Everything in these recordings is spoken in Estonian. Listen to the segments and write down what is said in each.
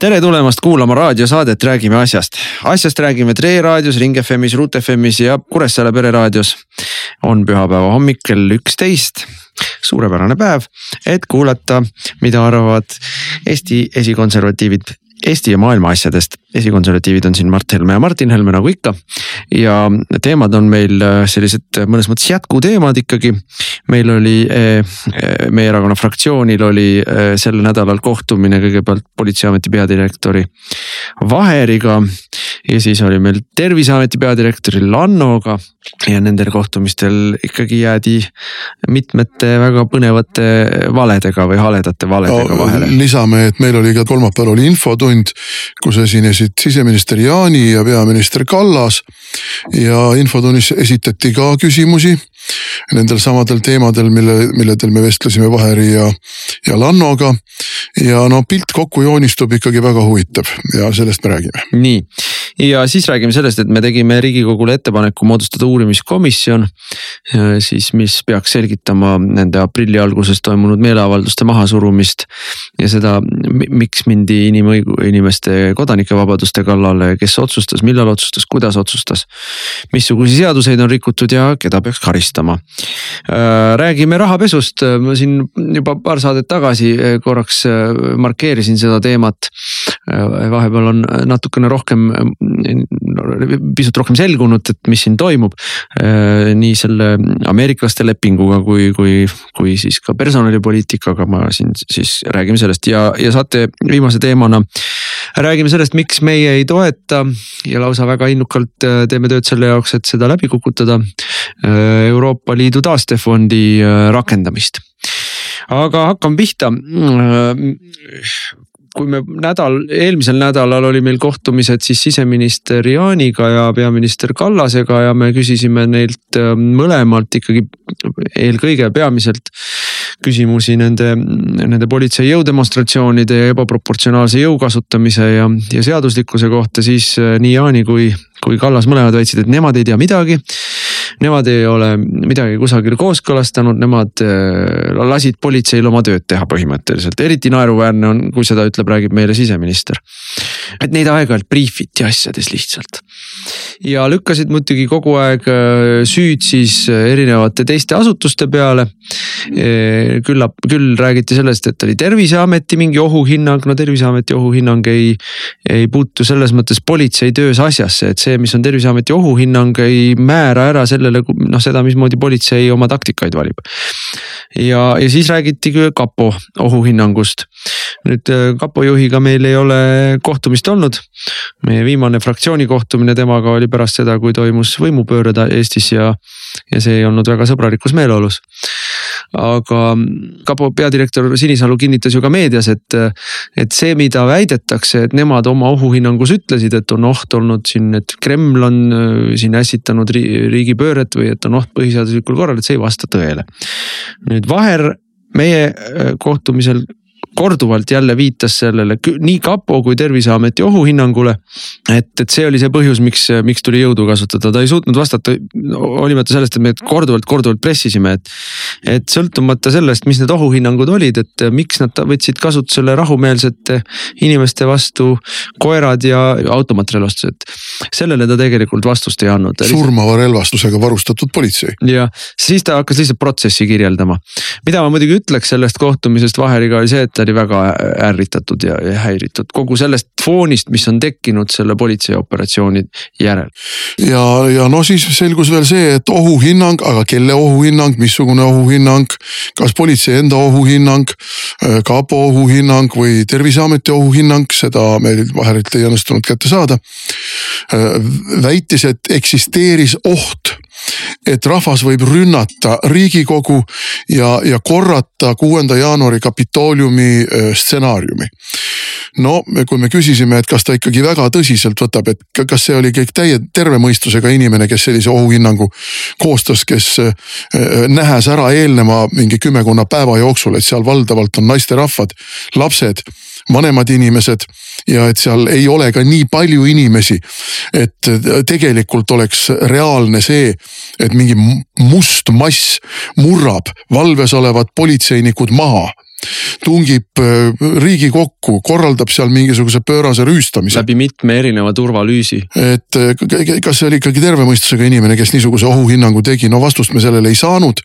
tere tulemast kuulama raadiosaadet Räägime asjast. asjast räägime Tre raadios, Ring FM-is, Ruut FM-is ja Kuressaare pereraadios. on pühapäeva hommik kell üksteist suurepärane päev, et kuulata, mida arvavad Eesti esikonservatiivid Eesti ja maailma asjadest. esikonservatiivid on siin Mart Helme ja Martin Helme nagu ikka. ja teemad on meil äh, sellised mõnes mõttes jätkuteemad ikkagi. meil oli, äh, äh, meie erakonna fraktsioonil oli sel nädalal kohtumine kõigepealt politseiameti peadirektori Vaheriga. ja siis oli meil terviseameti peadirektori Lannoga ja nendel kohtumistel ikkagi jäädi mitmete väga põnevate valedega või haledate valedega no, vahele. lisame, et meil oli ka kolmapäeval oli infotund, kus esinesid siseminister Jaani ja peaminister Kallas. ja infotunnis esitati ka küsimusi nendel samadel teemadel, mille, milledel me vestlesime Vaheri ja, ja Lannoga. ja no pilt kokku joonistub ikkagi väga huvitav ja sellest me räägime. nii, ja siis räägime sellest, et me tegime riigikogule ettepaneku moodustada uurimiskomisjon. siis, mis peaks selgitama nende aprilli alguses toimunud meeleavalduste mahasurumist ja seda, miks mindi inimõigu-, inimeste kodanikevabaduste kallale, kes otsustas, millal otsustas, kuidas otsustas. missuguseid seaduseid on rikutud ja keda peaks karistama. räägime rahapesust, ma siin juba paar saadet tagasi korraks markeerisin seda teemat. Vahepeal on natukene rohkem pisut rohkem selgunud, et mis siin toimub. Äh, nii selle ameeriklaste lepinguga kui, kui, kui siis ka personalipoliitikaga ma siin siis räägime sellest ja, ja saate viimase teemana. räägime sellest, miks meie ei toeta ja lausa väga innukalt äh, teeme tööd selle jaoks, et seda läbi kukutada. Äh, Euroopa Liidu taastefondi rakendamist aga hakkame pihta kui me nädal, eelmisel nädalal oli meil kohtumised siis siseminister Jaaniga ja peaminister Kallasega ja me küsisime neilt äh, mõlemalt ikkagi eelkõige peamiselt küsimusi nende, nende politsei jõudemonstratsioonide ja ebaproportsionaalse jõu kasutamise ja, ja seaduslikkuse kohta, siis äh, nii Jaani kui, kui Kallas mõlemad väitsid, et nemad ei tea midagi nemad ei ole midagi kusagil kooskõlastanud, nemad äh, lasid politseil oma tööd teha põhimõtteliselt, eriti naeruväärne on, kui seda ütleb, räägib meile siseminister. et neid aeg-ajalt briifiti asjades lihtsalt ja lükkasid muidugi kogu aeg äh, süüd siis erinevate teiste asutuste peale. Äh, küllap, küll räägiti sellest, et oli terviseameti mingi ohuhinnang, no terviseameti ohuhinnang ei, ei puutu selles mõttes politsei töös asjasse, et see, mis on terviseameti ohuhinnang, ei määra ära sellele noh, seda, mismoodi politsei oma taktikaid valib. ja, ja siis räägiti kapo ohuhinnangust. nüüd äh, kapo juhiga meil ei ole kohtumist olnud. meie viimane fraktsiooni kohtumine temaga oli pärast seda, kui toimus võimupööre Eestis ja, ja see ei olnud väga sõbralikus meeleolus aga kapo peadirektor Sinisalu kinnitas ju ka meedias, et, et see, mida väidetakse, et nemad oma ohuhinnangus ütlesid, et on oht olnud siin, et Kreml on äh, siin ässitanud riigipööret või et on oht põhiseaduslikul korral, et see ei vasta tõele. nüüd Vaher meie äh, kohtumisel korduvalt jälle viitas sellele nii kapo kui terviseameti ohuhinnangule. et, et see oli see põhjus, miks, miks tuli jõudu kasutada, ta ei suutnud vastata, hoolimata sellest, et me korduvalt, korduvalt pressisime, et. et sõltumata sellest, mis need ohuhinnangud olid, et miks nad võtsid kasutusele rahumeelsete inimeste vastu koerad ja automatrelvastused. sellele ta tegelikult vastust ei andnud. surmava relvastusega varustatud politsei. jah, siis ta hakkas lihtsalt protsessi kirjeldama. mida ma muidugi ütleks sellest kohtumisest Vaheriga oli see, et oli väga ärritatud ja, ja häiritud kogu sellest foonist, mis on tekkinud selle politseioperatsiooni järel. ja, ja no siis selgus veel see, et ohuhinnang, aga kelle ohuhinnang, missugune ohuhinnang, kas politsei enda ohuhinnang, äh, kapo ohuhinnang või terviseameti ohuhinnang, seda meil vahelt ei õnnestunud kätte saada. Äh, väitis, et eksisteeris oht et rahvas võib rünnata riigikogu ja, ja korrata kuuenda jaanuari Kapitooliumi stsenaariumi. no kui me küsisime, et kas ta ikkagi väga tõsiselt võtab, et kas see oli kõik täie terve mõistusega inimene, kes sellise ohuhinnangu koostas, kes äh, äh, nähes ära eelneva mingi kümmekonna päeva jooksul, et seal valdavalt on naisterahvad, lapsed vanemad inimesed ja et seal ei ole ka nii palju inimesi. et tegelikult oleks reaalne see, et mingi must mass murrab valves olevad politseinikud maha tungib äh, riigikokku, korraldab seal mingisuguse pöörase rüüstamise. läbi mitme erineva turvalüüsi. et äh, kas see oli ikkagi terve mõistusega inimene, kes niisuguse ohuhinnangu tegi, no vastust me sellele ei saanud.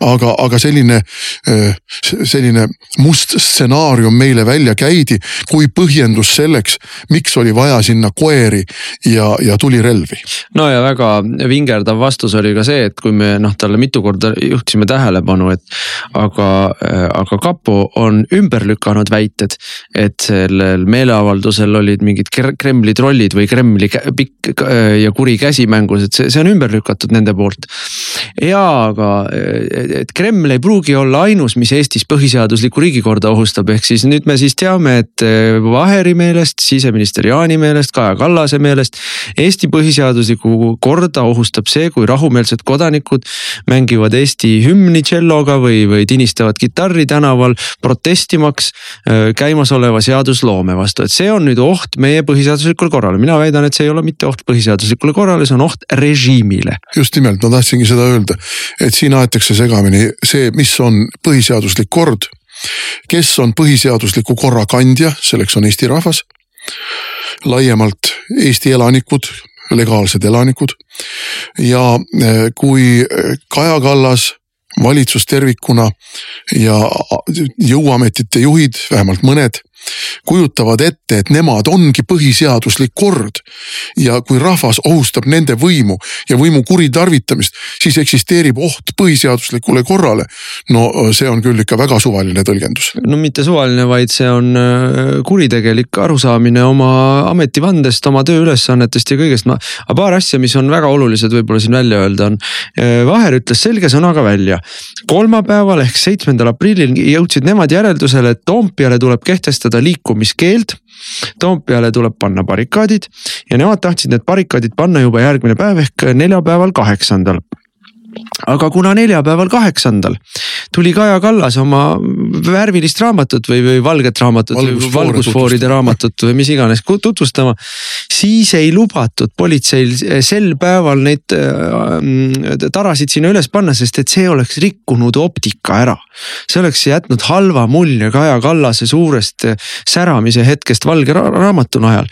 aga, aga selline, äh, selline must stsenaarium meile välja käidi kui põhjendus selleks, miks oli vaja sinna koeri ja, ja tulirelvi. no ja väga vingerdav vastus oli ka see, et kui me noh, talle mitu korda juhtisime tähelepanu, et aga, aga kapo on ümber lükanud väited, et sellel meeleavaldusel olid mingid Kremli trollid või Kremli pikk ja kuri käsi mängus, et see, see on ümber lükatud nende poolt. ja aga, et Kreml ei pruugi olla ainus, mis Eestis põhiseaduslikku riigikorda ohustab, ehk siis nüüd me siis teame, et Vaheri meelest, siseminister Jaani meelest, Kaja Kallase meelest. Eesti põhiseaduslikku korda ohustab see, kui rahumeelsed kodanikud mängivad Eesti hümni tšelloga või, või tinistavad kitarri tänaval protestimaks äh, käimasoleva seadusloome vastu, et see on nüüd oht meie põhiseaduslikule korrale, mina väidan, et see ei ole mitte oht põhiseaduslikule korrale, see on oht režiimile. just nimelt, ma tahtsingi seda öelda, et siin aetakse segamini see, mis on põhiseaduslik kord. kes on põhiseadusliku korra kandja, selleks on Eesti rahvas. laiemalt Eesti elanikud legaalsed elanikud ja äh, kui Kaja Kallas valitsus tervikuna ja jõuametite juhid, vähemalt mõned kujutavad ette, et nemad ongi põhiseaduslik kord. ja kui rahvas ohustab nende võimu ja võimu kuritarvitamist, siis eksisteerib oht põhiseaduslikule korrale. no see on küll ikka väga suvaline tõlgendus. no mitte suvaline, vaid see on kuritegelik arusaamine oma ametivandest, oma tööülesannetest ja kõigest. ma, aga paar asja, mis on väga olulised võib-olla siin välja öelda on. Vaher ütles selge sõnaga välja, kolmapäeval ehk seitsmendal aprillil jõudsid nemad järeldusele, et Toompeale tuleb kehtestada kehtestada liikumiskeeld. Toompeale tuleb panna barrikaadid ja nemad tahtsid need barrikaadid panna juba järgmine päev ehk neljapäeval, kaheksandal aga kuna neljapäeval, kaheksandal tuli Kaja Kallas oma värvilist raamatut või, või valget raamatut või valgusfooride raamatut või mis iganes tutvustama. siis ei lubatud politseil sel päeval neid äh, tarasid sinna üles panna, sest et see oleks rikkunud optika ära. see oleks jätnud halva mulje Kaja Kallase suurest säramise hetkest valge ra raamatu najal.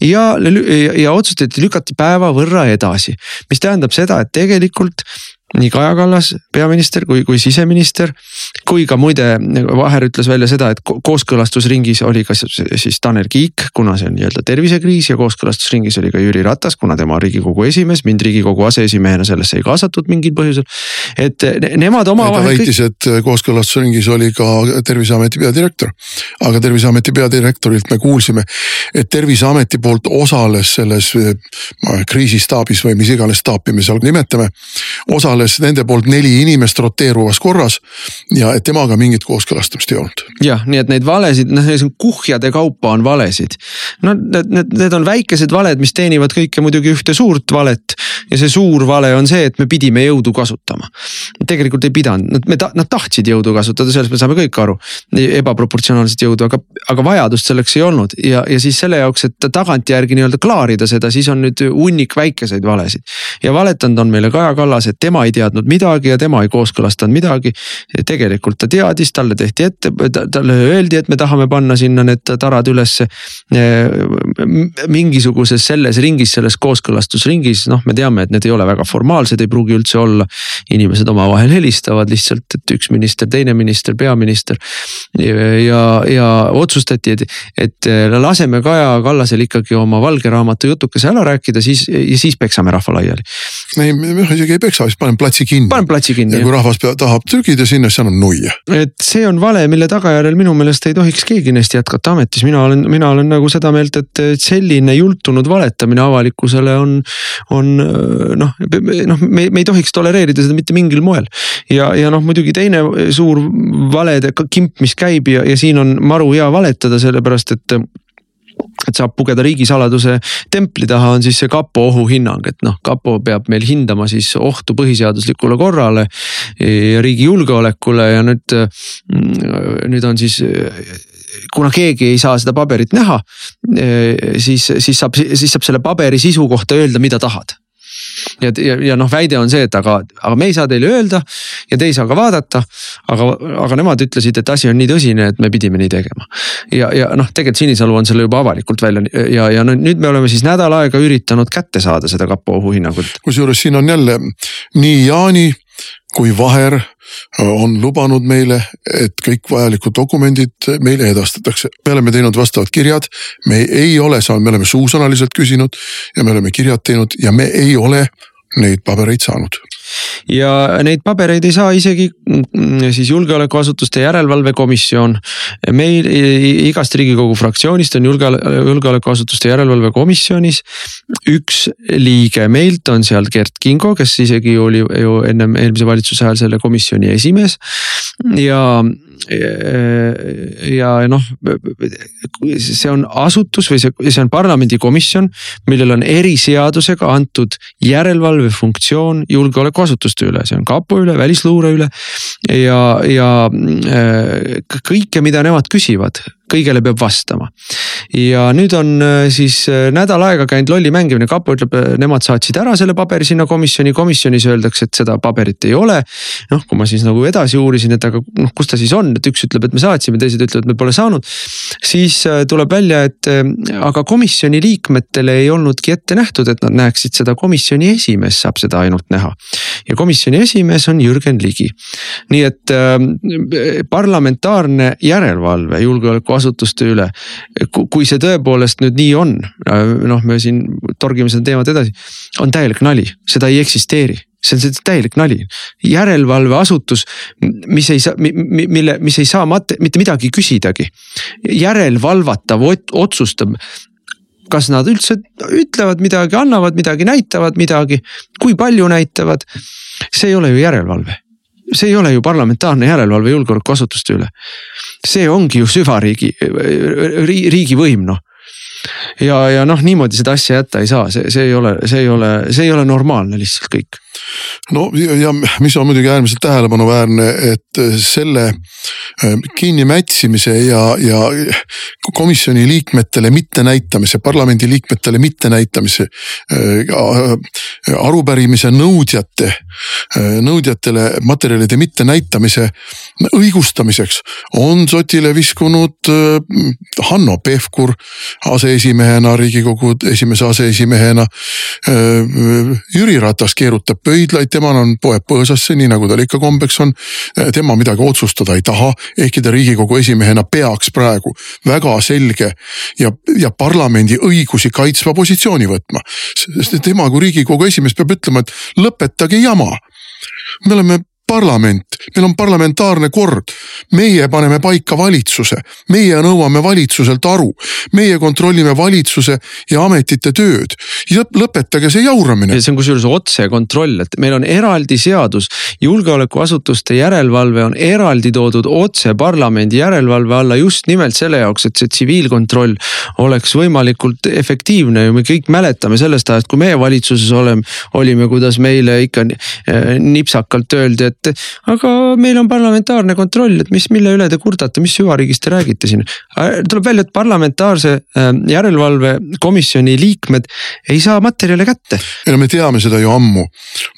ja, ja, ja otsustati lükati päeva võrra edasi, mis tähendab seda, et tegelikult nii Kaja Kallas, peaminister kui, kui siseminister. kui ka muide Vaher ütles välja seda, et kooskõlastusringis oli ka siis Tanel Kiik, kuna see on nii-öelda tervisekriis ja kooskõlastusringis oli ka Jüri Ratas, kuna tema on riigikogu esimees, mind riigikogu aseesimehena sellesse ei kaasatud mingil põhjusel. et nemad omavahel. ta väitis kõik..., et kooskõlastusringis oli ka terviseameti peadirektor. aga terviseameti peadirektorilt me kuulsime, et terviseameti poolt osales selles kriisistaabis või mis iganes staapi me seal nimetame, osales osales nende poolt neli inimest roteeruvas korras ja temaga mingit kooskõlastamist ei olnud. jah, nii et neid valesid, noh kuhjade kaupa on valesid. no need, need, need on väikesed valed, mis teenivad kõike muidugi ühte suurt valet. Ja see suur vale on see, et me pidime jõudu kasutama. tegelikult ei pidanud, nad, me ta-, nad tahtsid jõudu kasutada, sellest me saame kõik aru. ebaproportsionaalset jõudu, aga, aga vajadust selleks ei olnud ja, ja siis selle jaoks, et tagantjärgi nii-öelda klaarida seda, siis on nüüd hunnik väikeseid valesid. ja valetanud on meile Kaja Kallas, et tema ei teadnud midagi ja tema ei kooskõlastanud midagi. tegelikult ta teadis, talle tehti ette, talle öeldi, et me tahame panna sinna need tarad ülesse. mingisuguses selles ringis, selles kooskõlastusringis, noh, me teame, et need ei ole väga formaalsed, ei pruugi üldse olla. inimesed omavahel helistavad lihtsalt, et üks minister, teine minister, peaminister. ja, ja otsustati, et, et laseme Kaja Kallasel ikkagi oma valge raamatu jutukese ära rääkida, siis, siis peksame rahva laiali. ei, me isegi ei peksa, siis paneme platsi kinni. paneme platsi kinni. ja kui rahvas tahab trügida sinna, siis annab nuia. et see on vale, mille tagajärjel minu meelest ei tohiks keegi neist jätkata ametis, mina olen, mina olen nagu seda meelt, et selline jultunud valetamine avalikkusele on, on noh, noh, me, me ei tohiks tolereerida seda mitte mingil moel. ja, ja noh, muidugi teine suur valede kimp, mis käib ja, ja siin on maru hea valetada, sellepärast et et saab pugeda riigisaladuse templi taha, on siis see kapo ohuhinnang, et noh, kapo peab meil hindama siis ohtu põhiseaduslikule korrale ja riigi julgeolekule ja nüüd, nüüd on siis kuna keegi ei saa seda paberit näha, siis, siis saab, siis saab selle paberi sisu kohta öelda, mida tahad ja, ja, ja noh, väide on see, et aga, aga me ei saa teile öelda ja te ei saa ka vaadata. aga, aga nemad ütlesid, et asi on nii tõsine, et me pidime nii tegema. ja, ja noh, tegelikult Sinisalu on selle juba avalikult välja ja, ja no nüüd me oleme siis nädal aega üritanud kätte saada seda kapo ohuhinnangut. kusjuures siin on jälle nii Jaani kui Vaher on lubanud meile, et kõik vajalikud dokumendid meile edastatakse. me oleme teinud vastavad kirjad, me ei ole saanud, me oleme suusõnaliselt küsinud ja me oleme kirjad teinud ja me ei ole neid pabereid saanud. Ja neid pabereid ei saa isegi mm, siis julgeolekuasutuste järelevalvekomisjon. meil igast riigikogu fraktsioonist on julge, julgeolekuasutuste järelevalvekomisjonis üks liige, meilt on seal Gert Kingo, kes isegi oli ju ennem eelmise valitsuse ajal selle komisjoni esimees. Ja ja noh, see on asutus või see, see on parlamendikomisjon, millel on eriseadusega antud järelevalvefunktsioon julgeolekuasutuste üle, see on kapo üle, välisluure üle. ja, ja äh, kõike, mida nemad küsivad, kõigele peab vastama. ja nüüd on äh, siis äh, nädal aega käinud lolli mängimine, kapo ütleb, äh, nemad saatsid ära selle paberi sinna komisjoni, komisjonis öeldakse, et seda paberit ei ole. noh, kui ma siis nagu edasi uurisin, et aga noh, kus ta siis on, et üks ütleb, et me saatsime, teised ütlevad, me pole saanud. siis tuleb välja, et aga komisjoni liikmetele ei olnudki ette nähtud, et nad näeksid seda, komisjoni esimees saab seda ainult näha. Ja komisjoni esimees on Jürgen Ligi. nii et äh, parlamentaarne järelevalve julgeoleku asutuste üle. kui see tõepoolest nüüd nii on, noh, me siin torgime seda teemat edasi, on täielik nali, seda ei eksisteeri see on täielik nali, järelevalveasutus, mis ei saa, mille, mis ei saa mat-, mitte midagi küsidagi. järelevalvatav otsustab, kas nad üldse ütlevad midagi, annavad midagi, näitavad midagi, kui palju näitavad. see ei ole ju järelevalve see ei ole ju parlamentaarne järelevalve julgeolekuasutuste üle. see ongi ju süvariigi, riigivõim noh ja, ja noh, niimoodi seda asja jätta ei saa, see, see ei ole, see ei ole, see ei ole normaalne lihtsalt kõik. no ja, ja mis on muidugi äärmiselt tähelepanuväärne, et selle äh, kinnimätsimise ja, ja komisjoni liikmetele mittenäitamise, parlamendi liikmetele mittenäitamise. Äh, arupärimise nõudjate, äh, nõudjatele materjalide mittenäitamise õigustamiseks on sotile viskunud Hanno Pevkur ase aseesimehena, riigikogu esimese aseesimehena. Jüri Ratas keerutab pöidlaid, temal on, poeb põõsasse, nii nagu tal ikka kombeks on. Tema midagi otsustada ei taha, ehkki ta riigikogu esimehena peaks praegu väga selge ja, ja parlamendi õigusi kaitsva positsiooni võtma. sest tema kui riigikogu esimees peab ütlema, et lõpetage jama me oleme parlament, meil on parlamentaarne kord. meie paneme paika valitsuse, meie nõuame valitsuselt aru, meie kontrollime valitsuse ja ametite tööd. lõpetage see jauramine. see on kusjuures otsekontroll, et meil on eraldi seadus, julgeolekuasutuste järelevalve on eraldi toodud otse parlamendi järelevalve alla just nimelt selle jaoks, et see tsiviilkontroll oleks võimalikult efektiivne ja me kõik mäletame sellest ajast, kui meie valitsuses oleme, olime, kuidas meile ikka eh, nipsakalt öeldi, et et aga meil on parlamentaarne kontroll, et mis, mille üle te kurdate, mis süvariigist te räägite siin. tuleb välja, et parlamentaarse ähm, järelevalvekomisjoni liikmed ei saa materjale kätte. ei no me teame seda ju ammu,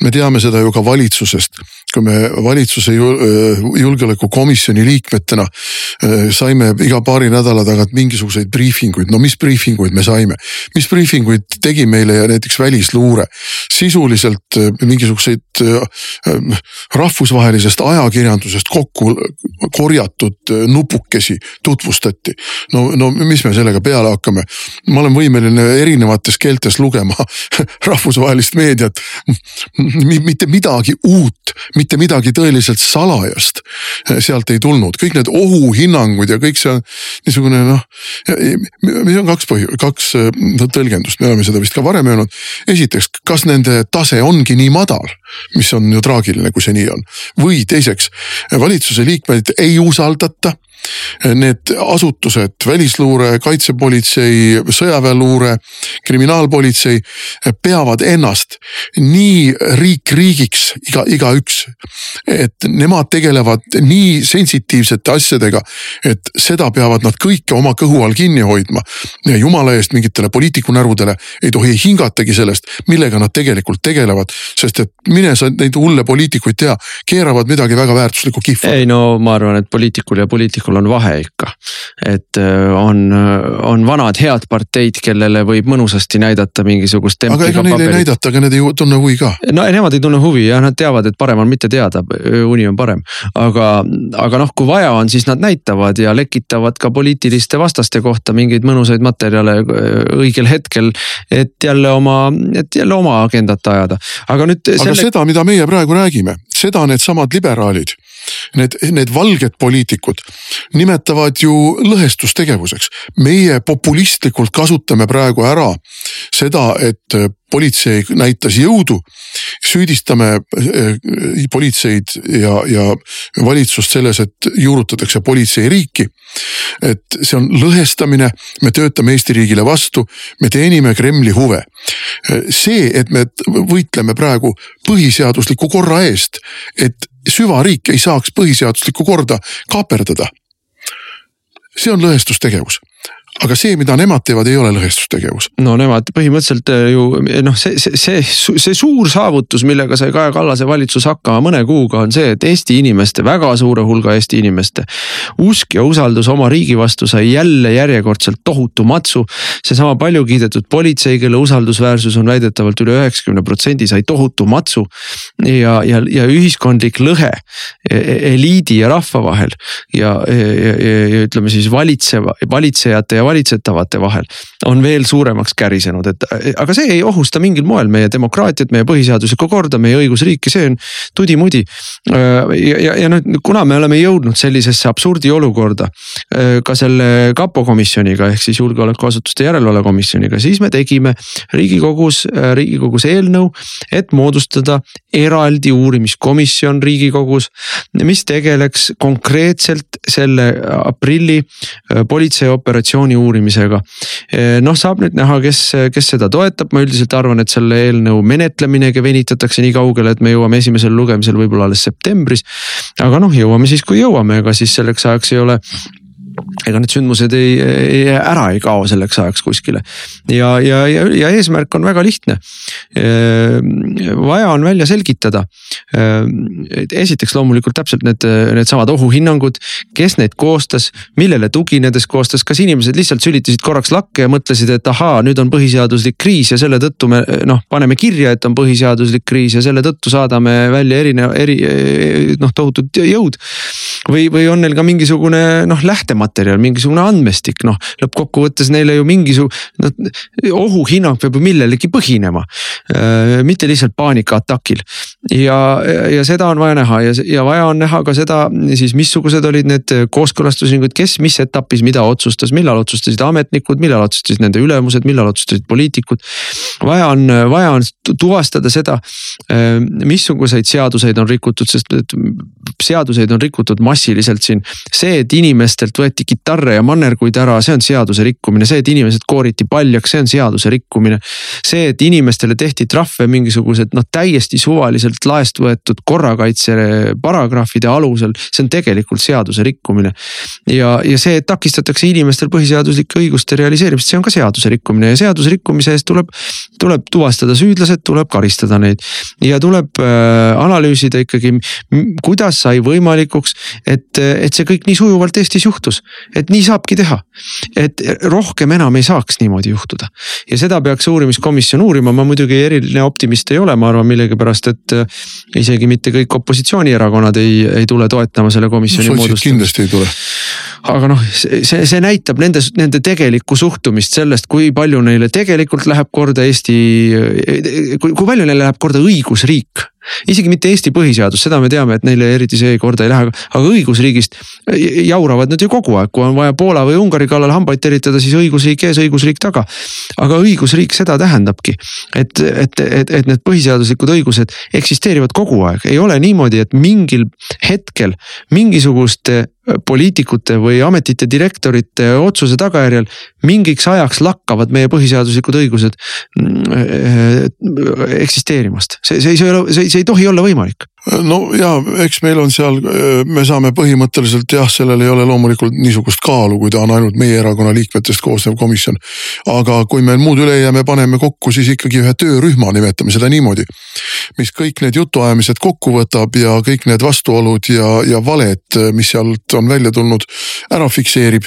me teame seda ju ka valitsusest, me valitsuse julgeolekukomisjoni liikmetena saime iga paari nädala tagant mingisuguseid briifinguid, no mis briifinguid me saime, mis briifinguid tegi meile näiteks välisluure, sisuliselt mingisuguseid rahvusvahelisest ajakirjandusest kokku korjatud nupukesi tutvustati. no, no mis me sellega peale hakkame? ma olen võimeline erinevates keeltes lugema rahvusvahelist meediat. mitte midagi uut, mitte mitte midagi tõeliselt salajast sealt ei tulnud, kõik need ohuhinnangud ja kõik see niisugune noh. meil on kaks põhju-, kaks tõlgendust, me oleme seda vist ka varem öelnud. esiteks, kas nende tase ongi nii madal, mis on ju traagiline, kui see nii on. või teiseks, valitsuse liikmeid ei usaldata Need asutused, välisluure, kaitsepolitsei, sõjaväeluure, kriminaalpolitsei peavad ennast nii riik riigiks iga, igaüks. et nemad tegelevad nii sensitiivsete asjadega, et seda peavad nad kõike oma kõhu all kinni hoidma. ja jumala eest mingitele poliitikunärvudele ei tohi hingatagi sellest, millega nad tegelikult tegelevad, sest et mine sa neid hulle poliitikuid tea, keeravad midagi väga väärtuslikku kihva. ei no ma arvan, et poliitikul ja poliitikul on vahe ikka. et äh, on, on vanad head parteid, kellele võib mõnusasti näidata mingisugust. aga ega neile ei näidata, aga nad ei tunne huvi ka. no nemad ei tunne huvi jah, nad teavad, et parem on mitte teada, uni on parem. aga, aga noh, kui vaja on, siis nad näitavad ja lekitavad ka poliitiliste vastaste kohta mingeid mõnusaid materjale äh, õigel hetkel. et jälle oma, et jälle oma agendat ajada, aga nüüd. aga selle... seda, mida meie praegu räägime, seda needsamad liberaalid need, need valged poliitikud nimetavad ju lõhestustegevuseks. meie populistlikult kasutame praegu ära seda, et politsei näitas jõudu. süüdistame eh, politseid ja, ja valitsust selles, et juurutatakse politseiriiki. et see on lõhestamine, me töötame Eesti riigile vastu, me teenime Kremli huve. see, et me võitleme praegu põhiseadusliku korra eest, et süvariik ei saaks põhiseaduslikku korda kaaperdada. see on lõhestustegevus aga see, mida nemad teevad, ei ole lõhestustegevus. no nemad põhimõtteliselt äh, ju noh, see, see, see, see suur saavutus, millega sai Kaja Kallase valitsus hakkama mõne kuuga, on see, et Eesti inimeste, väga suure hulga Eesti inimeste usk ja usaldus oma riigi vastu sai jälle järjekordselt tohutu matsu. seesama palju kiidetud politsei, kelle usaldusväärsus on väidetavalt üle üheksakümne protsendi, sai tohutu matsu. ja, ja, ja ühiskondlik lõhe e, e, eliidi ja rahva vahel ja, ja, ja, ja ütleme siis valitseva, valitsejate ja valitsetavate vahel on veel suuremaks kärisenud, et aga see ei ohusta mingil moel meie demokraatiat, meie põhiseaduslikku korda, meie õigusriiki, see on tudi-mudi. ja, ja, ja nüüd, kuna me oleme jõudnud sellisesse absurdi olukorda ka selle kapo komisjoniga ehk siis julgeolekuasutuste järelevalve komisjoniga, siis me tegime riigikogus, riigikogus eelnõu, et moodustada eraldi uurimiskomisjon riigikogus, mis tegeleks konkreetselt selle aprilli politseioperatsiooni korruptsiooni uurimisega. noh, saab nüüd näha, kes, kes seda toetab, ma üldiselt arvan, et selle eelnõu menetleminegi venitatakse nii kaugele, et me jõuame esimesele lugemisele võib-olla alles septembris. aga noh, jõuame siis, kui jõuame, ega siis selleks ajaks ei ole ega need sündmused ei, ei, ära ei kao selleks ajaks kuskile. ja, ja, ja, ja eesmärk on väga lihtne. vaja on välja selgitada. esiteks loomulikult täpselt need, needsamad ohuhinnangud, kes neid koostas, millele tuginedes koostas, kas inimesed lihtsalt sülitasid korraks lakke ja mõtlesid, et ahaa, nüüd on põhiseaduslik kriis ja selle tõttu me noh, paneme kirja, et on põhiseaduslik kriis ja selle tõttu saadame välja erine-, eri noh, tohutud jõud. või, või on neil ka mingisugune noh lähtematerjal materjal, mingisugune andmestik, noh lõppkokkuvõttes neile ju mingisugune noh, ohuhinnang peab ju millelegi põhinema. Äh, mitte lihtsalt paanikaatakil ja, ja seda on vaja näha ja, ja vaja on näha ka seda siis, missugused olid need kooskõlastusringud, kes mis etapis mida otsustas, millal otsustasid ametnikud, millal otsustasid nende ülemused, millal otsustasid poliitikud. vaja on, vaja on tuvastada seda, äh, missuguseid seaduseid on rikutud, sest et seaduseid on rikutud massiliselt siin. see, et inimestelt võeti kitarre ja mannerguid ära, see on seaduse rikkumine, see, et inimesed kooriti paljaks, see on seaduse rikkumine. see, et inimestele tehti trahve mingisugused noh, täiesti suvaliselt laest võetud korrakaitse paragrahvide alusel, see on tegelikult seaduse rikkumine. ja, ja see, et takistatakse inimestel põhiseaduslike õiguste realiseerimist, see on ka seaduse rikkumine ja seaduse rikkumise eest tuleb, tuleb tuvastada süüdlased, tuleb karistada neid. ja tuleb äh, analüüsida ikkagi, kuidas sai võimalikuks, et, et see kõik nii sujuvalt Eestis juhtus et nii saabki teha. et rohkem enam ei saaks niimoodi juhtuda ja seda peaks uurimiskomisjon uurima, ma muidugi eriline optimist ei ole, ma arvan millegipärast, et äh, isegi mitte kõik opositsioonierakonnad ei, ei tule toetama selle komisjoni no, moodustamist. kindlasti ei tule. Aga noh, see, see näitab nende, nende tegelikku suhtumist sellest, kui palju neile tegelikult läheb korda Eesti, kui, kui palju neile läheb korda õigusriik. Isegi mitte Eesti põhiseadus, seda me teame, et neile eriti see korda ei lähe, aga õigusriigist jauravad nad ju kogu aeg, kui on vaja Poola või Ungari kallal hambaid teritada, siis õigusriik ees, õigusriik taga. aga õigusriik seda tähendabki, et, et, et, et need põhiseaduslikud õigused eksisteerivad kogu aeg, ei ole niimoodi, et mingil hetkel mingisuguste poliitikute või ametite direktorite otsuse tagajärjel mingiks ajaks lakkavad meie põhiseaduslikud õigused mm, eh, eksisteerimast. see, see ei see ei tohi olla võimalik no ja eks meil on seal, me saame põhimõtteliselt jah, sellel ei ole loomulikult niisugust kaalu, kui ta on ainult meie erakonna liikmetest koosnev komisjon. aga kui meil muud üle ei jää, me paneme kokku siis ikkagi ühe töörühma, nimetame seda niimoodi. mis kõik need jutuajamised kokku võtab ja kõik need vastuolud ja, ja valed, mis sealt on välja tulnud, ära fikseerib.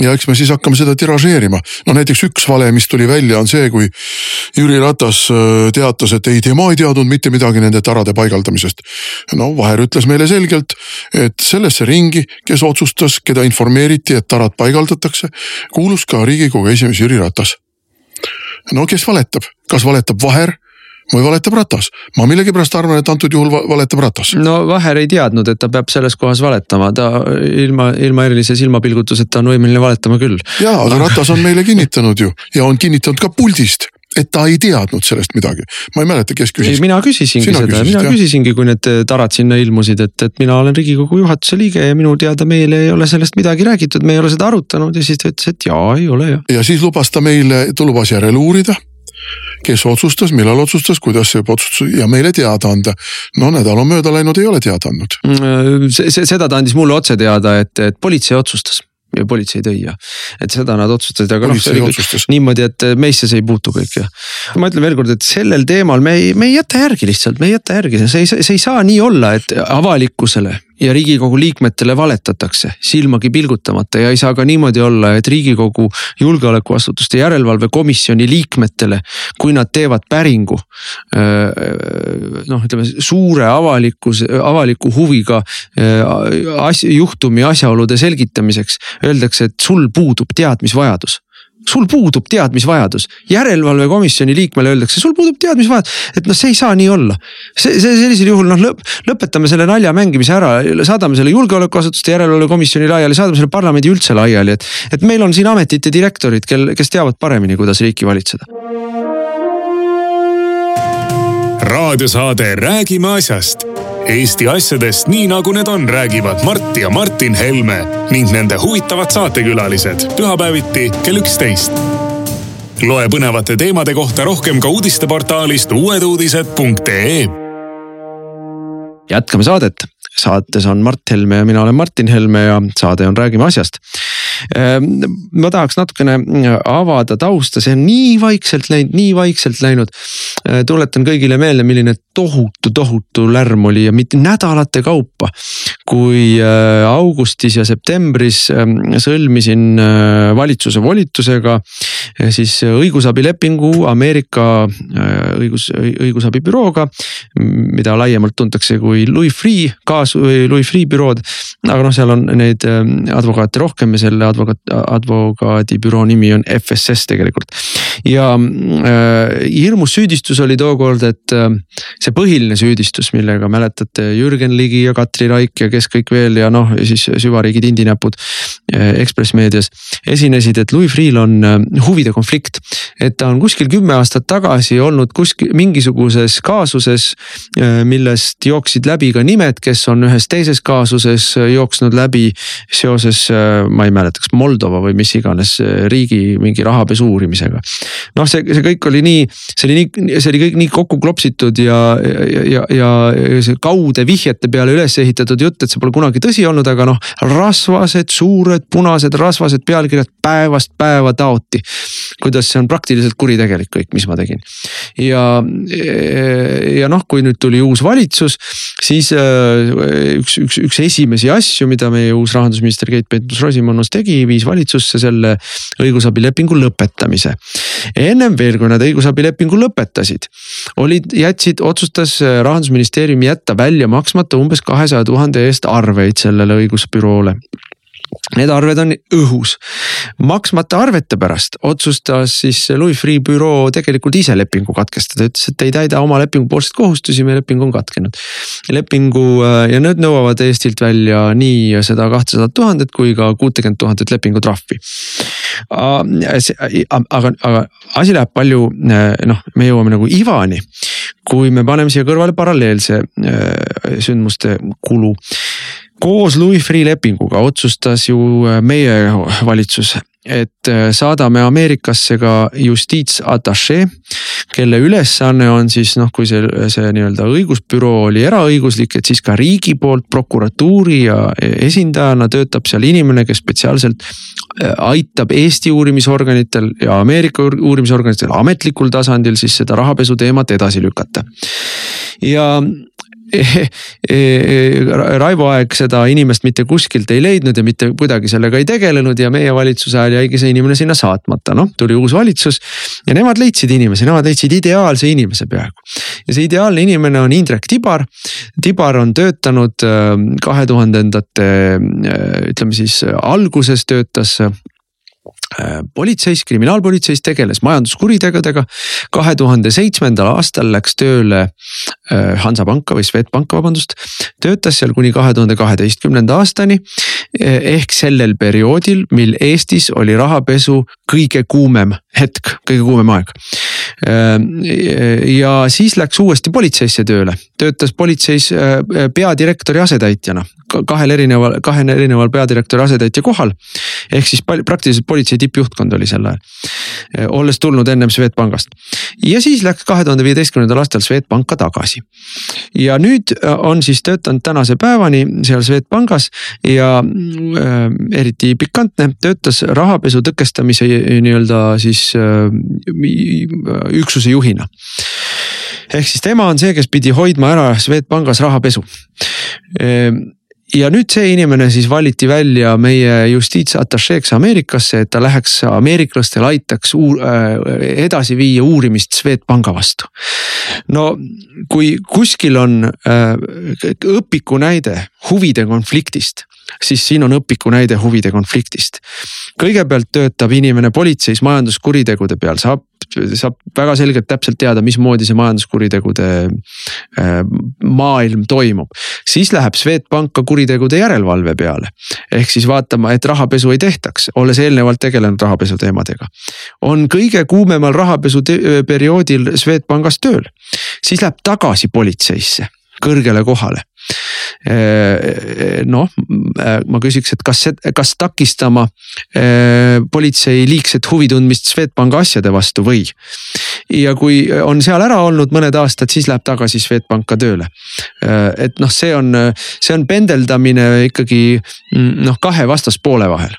ja eks me siis hakkame seda tiražeerima. no näiteks üks vale, mis tuli välja, on see, kui Jüri Ratas teatas, et ei, tema ei teadnud mitte midagi nende tarade paigaldamisest no Vaher ütles meile selgelt, et sellesse ringi, kes otsustas, keda informeeriti, et tarad paigaldatakse, kuulus ka riigikogu esimees Jüri Ratas. no kes valetab, kas valetab Vaher või valetab Ratas. ma millegipärast arvan, et antud juhul valetab Ratas. no Vaher ei teadnud, et ta peab selles kohas valetama, ta ilma, ilma erilise silmapilgutuseta on võimeline valetama küll. ja, aga Ratas on meile kinnitanud ju ja on kinnitanud ka puldist et ta ei teadnud sellest midagi. ma ei mäleta, kes küsis. mina küsisingi Sina seda, mina jah. küsisingi, kui need tarad sinna ilmusid, et, et mina olen riigikogu juhatuse liige ja minu teada meile ei ole sellest midagi räägitud, me ei ole seda arutanud ja siis ta ütles, et jaa, ei ole jah. ja siis lubas ta meile tulubaasi järele uurida kes otsustas, millal otsustas, kuidas see otsustas ja meile teada anda. no nädal on mööda läinud, ei ole teada andnud. Mm, seda ta andis mulle otse teada, et, et politsei otsustas ja politsei tõi ja. et seda nad otsustasid, aga noh, see oli küll niimoodi, et meisse see ei puutu kõik ja. ma ütlen veelkord, et sellel teemal me ei, me ei jäta järgi lihtsalt, me ei jäta järgi, see ei, see ei saa nii olla, et avalikkusele ja riigikogu liikmetele valetatakse silmagi pilgutamata ja ei saa ka niimoodi olla, et riigikogu julgeolekuasutuste järelevalve komisjoni liikmetele, kui nad teevad päringu. noh, ütleme suure avalikus, avaliku huviga asja, juhtumi asjaolude selgitamiseks öeldakse, et sul puudub teadmisvajadus sul puudub teadmisvajadus, järelevalvekomisjoni liikmele öeldakse, sul puudub teadmisvajadus, et noh, see ei saa nii olla. see, see sellisel juhul noh lõp, lõpetame selle nalja mängimise ära, saadame selle julgeolekuasutuste järelevalvekomisjoni laiali, saadame selle parlamendi üldse laiali, et. et meil on siin ametite direktorid, kel, kes teavad paremini, kuidas riiki valitseda. raadiosaade Räägime asjast Eesti asjadest nii nagu need on, räägivad Mart ja Martin Helme ning nende huvitavad saatekülalised pühapäeviti kell üksteist. loe põnevate teemade kohta rohkem ka uudisteportaalist uueduudised.ee. jätkame saadet, saates on Mart Helme ja mina olen Martin Helme ja saade on Räägime asjast ma tahaks natukene äh, avada tausta, see on nii vaikselt läinud, nii vaikselt läinud. Äh, tuletan kõigile meelde, milline tohutu, tohutu lärm oli ja mitte nädalate kaupa. kui äh, augustis ja septembris ähm, sõlmisin valitsuse volitusega siis õigusabilepingu Ameerika õigus, õigusabibürooga. mida laiemalt tuntakse kui Louis Freeh kaas- Louis Freeh bürood, aga noh, seal on neid ähm, advokaate rohkem ja selle advokaat, advokaadibüroo nimi on FSS tegelikult. ja äh, hirmus süüdistus oli tookord, et äh, see põhiline süüdistus, millega mäletate Jürgen Ligi ja Katri Raik ja kes kõik veel ja noh, ja siis süvariigi tindinäpud Ekspress meedias. esinesid, et Louis Freeh'l on äh, huvide konflikt, et ta on kuskil kümme aastat tagasi olnud kuskil mingisuguses kaasuses äh,, millest jooksid läbi ka nimed, kes on ühes teises kaasuses äh, jooksnud läbi seoses, äh, ma ei mäleta, kas Moldova või mis iganes äh, riigi mingi rahapesu uurimisega. noh, see, see kõik oli nii, see oli nii, see oli kõik nii kokku klopsitud ja, ja, ja, ja see kaude vihjete peale üles ehitatud jutt, et see pole kunagi tõsi olnud, aga noh, rasvased, suured, punased, rasvased pealkirjad päevast päeva taoti. kuidas see on praktiliselt kuritegelik kõik, mis ma tegin. ja, ja noh, kui nüüd tuli uus valitsus, siis üks, üks, üks esimesi asju, mida meie uus rahandusminister Keit Pentus-Rosimannus tegi, viis valitsusse selle õigusabilepingu lõpetamise. ennem veel, kui nad õigusabilepingu lõpetasid, olid, jätsid, otsustas rahandusministeerium jätta välja maksmata umbes kahesaja tuhande eest arveid sellele õigusbüroole Need arved on õhus. maksmata arvete pärast otsustas siis Louis Freeh büroo tegelikult ise lepingu katkestada, ütles, et ei täida oma lepingupoolseid kohustusi, meie leping on katkenud. lepingu äh, ja need nõuavad Eestilt välja nii seda kahtesadat tuhandet kui ka kuutekümmet tuhandet lepingutrahvi. aga, aga asi läheb palju äh, noh, me jõuame nagu ivani kui me paneme siia kõrvale paralleelse äh, sündmuste kulu koos Louis Freeh lepinguga otsustas ju äh, meie valitsus, et äh, saadame Ameerikasse ka justiitsatašee, kelle ülesanne on siis noh, kui see, see nii-öelda õigusbüroo oli eraõiguslik, et siis ka riigi poolt prokuratuuri ja esindajana töötab seal inimene, kes spetsiaalselt äh, aitab Eesti uurimisorganitel ja Ameerika uurimisorganitel ametlikul tasandil siis seda rahapesu teemat edasi lükata. ja Raivo Aeg seda inimest mitte kuskilt ei leidnud ja mitte kuidagi sellega ei tegelenud ja meie valitsuse ajal jäigi see inimene sinna saatmata, noh tuli uus valitsus. ja nemad leidsid inimese, nemad leidsid ideaalse inimese peaaegu. ja see ideaalne inimene on Indrek Tibar. Tibar on töötanud äh, kahe tuhandendate äh, ütleme siis alguses töötas politseis, kriminaalpolitseis tegeles majanduskuritegudega. kahe tuhande seitsmendal aastal läks tööle äh, Hansapanka või Swedbanka, vabandust. töötas seal kuni kahe tuhande kaheteistkümnenda aastani. Eh, ehk sellel perioodil, mil Eestis oli rahapesu kõige kuumem hetk, kõige kuumem aeg. Äh, ja siis läks uuesti politseisse tööle, töötas politseis peadirektori asetäitjana kahel erineval, kahel erineval peadirektori asetäitja kohal. ehk siis praktiliselt politsei tippjuhtkond oli sel ajal. Eh, olles tulnud ennem Swedbankast ja siis läks kahe tuhande viieteistkümnendal aastal Swedbanka tagasi. ja nüüd eh, on siis töötanud tänase päevani seal Swedbankis ja äh, eriti pikantne, töötas rahapesu tõkestamise nii-öelda siis äh, üksuse juhina ehk siis tema on see, kes pidi hoidma ära Swedbankis rahapesu ja nüüd see inimene siis valiti välja meie justiitsatašeeks Ameerikasse, et ta läheks ameeriklastel, aitaks uur, äh, edasi viia uurimist Swedbanka vastu. no kui kuskil on äh, õpiku näide huvide konfliktist siis siin on õpiku näide huvide konfliktist. kõigepealt töötab inimene politseis majanduskuritegude peal, saab saab väga selgelt täpselt teada, mismoodi see majanduskuritegude äh, maailm toimub. siis läheb Swedbank ka kuritegude järelevalve peale. ehk siis vaatama, et rahapesu ei tehtaks, olles eelnevalt tegelenud rahapesu teemadega. on kõige kuumemal rahapesu perioodil Swedbankis tööl, siis läheb tagasi politseisse kõrgele kohale noh, ma küsiks, et kas, kas takistama politsei liigset huvi tundmist Swedbanki asjade vastu või. ja kui on seal ära olnud mõned aastad, siis läheb tagasi Swedbanka tööle. et noh, see on, see on pendeldamine ikkagi noh, kahe vastaspoole vahel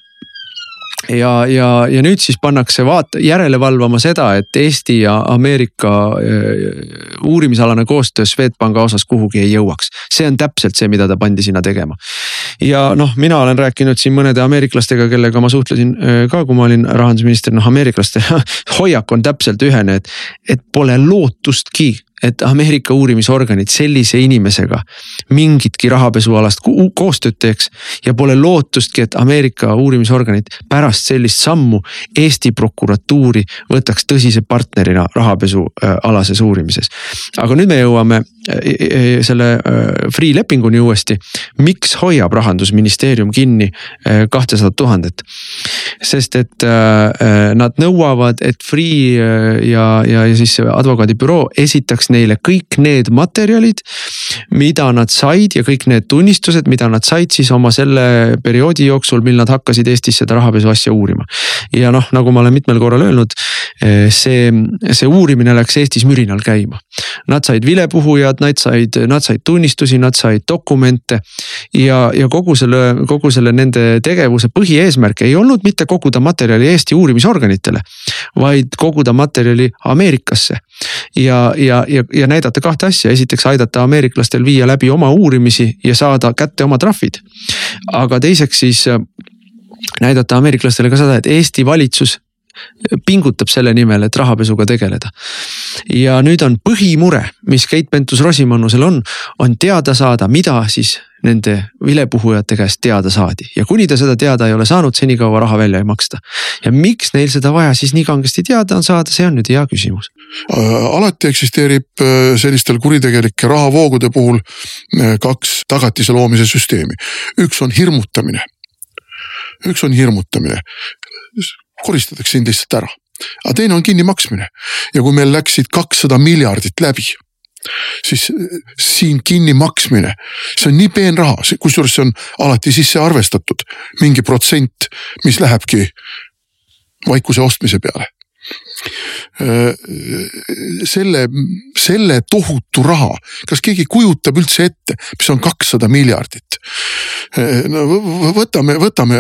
ja, ja, ja nüüd siis pannakse vaata järele valvama seda, et Eesti ja Ameerika äh, uurimisalane koostöö Swedbanka osas kuhugi ei jõuaks. see on täpselt see, mida ta pandi sinna tegema. Ja noh, mina olen rääkinud siin mõnede ameeriklastega, kellega ma suhtlesin äh, ka, kui ma olin rahandusminister, noh ameeriklaste hoiak on täpselt ühene, et, et pole lootustki et Ameerika uurimisorganid sellise inimesega mingitki rahapesualast koostööd teeks. ja pole lootustki, et Ameerika uurimisorganid pärast sellist sammu Eesti prokuratuuri võtaks tõsise partnerina rahapesualases äh, uurimises. aga nüüd me jõuame äh, selle Freeh lepinguni uuesti. miks hoiab rahandusministeerium kinni kahtesadat tuhandet? sest et nad nõuavad, et Freeh ja, ja, ja siis advokaadibüroo esitaks neile kõik need materjalid, mida nad said ja kõik need tunnistused, mida nad said siis oma selle perioodi jooksul, mil nad hakkasid Eestis seda rahapesu asja uurima. ja noh, nagu ma olen mitmel korral öelnud, eh, see, see uurimine läks Eestis mürinal käima. Nad said vilepuhujad, nad said, nad said tunnistusi, nad said dokumente. ja, ja kogu selle, kogu selle nende tegevuse põhieesmärk ei olnud mitte koguda materjali Eesti uurimisorganitele, vaid koguda materjali Ameerikasse. ja, ja, ja, ja näidata kahte asja, esiteks aidata ameeriklastel viia läbi oma uurimisi ja saada kätte oma trahvid. aga teiseks siis äh, näidata ameeriklastele ka seda, et Eesti valitsus pingutab selle nimel, et rahapesuga tegeleda. ja nüüd on põhimure, mis Keit Pentus-Rosimannusel on, on teada saada, mida siis nende vilepuhujate käest teada saadi ja kuni ta seda teada ei ole saanud, senikaua raha välja ei maksta. ja miks neil seda vaja siis nii kangesti teada on saada, see on nüüd hea küsimus. Äh, alati eksisteerib äh, sellistel kuritegelike rahavoogude puhul äh, kaks tagatise loomise süsteemi. üks on hirmutamine. üks on hirmutamine, koristatakse sind lihtsalt ära. Aga teine on kinnimaksmine. Ja kui meil läksid kakssada miljardit läbi siis siin kinnimaksmine, see on nii peenraha, kusjuures see on alati sisse arvestatud mingi protsent, mis lähebki vaikuse ostmise peale selle, selle tohutu raha, kas keegi kujutab üldse ette, mis on kakssada miljardit? no võtame, võtame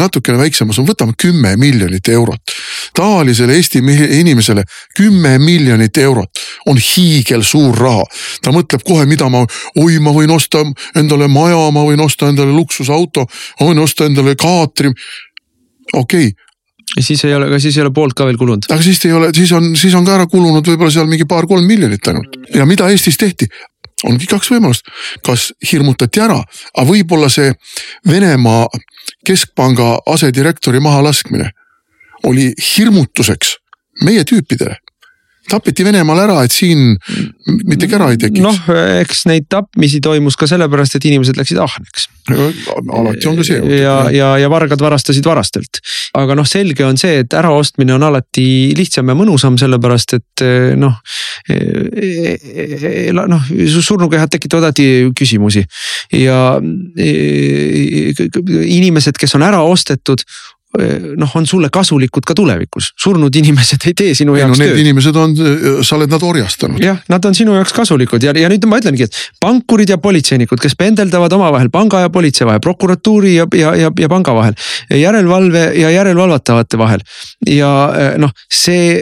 natukene väiksema summa, võtame kümme miljonit eurot. tavalisele Eesti inimesele kümme miljonit eurot on hiigelsuur raha. ta mõtleb kohe, mida ma, oi, ma võin osta endale maja, ma võin osta endale luksusauto, ma võin osta endale kaatri okei okay,, siis ei ole, aga siis ei ole poolt ka veel kulunud. aga siis ei ole, siis on, siis on ka ära kulunud võib-olla seal mingi paar-kolm miljonit ainult ja mida Eestis tehti? ongi kaks võimalust, kas hirmutati ära, aga võib-olla see Venemaa keskpanga asedirektori mahalaskmine oli hirmutuseks meie tüüpidele tapeti Venemaal ära, et siin mitte kära ei tekiks. noh, eks neid tapmisi toimus ka sellepärast, et inimesed läksid ahneks. alati on ka see. ja, ja, ja vargad varastasid varastelt. aga noh, selge on see, et äraostmine on alati lihtsam ja mõnusam, sellepärast et noh. noh, surnukehad tekitavad alati küsimusi ja inimesed, kes on ära ostetud noh, on sulle kasulikud ka tulevikus, surnud inimesed ei tee sinu jaoks no, tööd. Need inimesed on, sa oled nad orjastanud. jah, nad on sinu jaoks kasulikud ja, ja nüüd ma ütlengi, et pankurid ja politseinikud, kes pendeldavad omavahel panga ja politsei vahel, prokuratuuri ja, ja, ja, ja panga vahel. järelevalve ja järelevalvatavate vahel ja noh, see,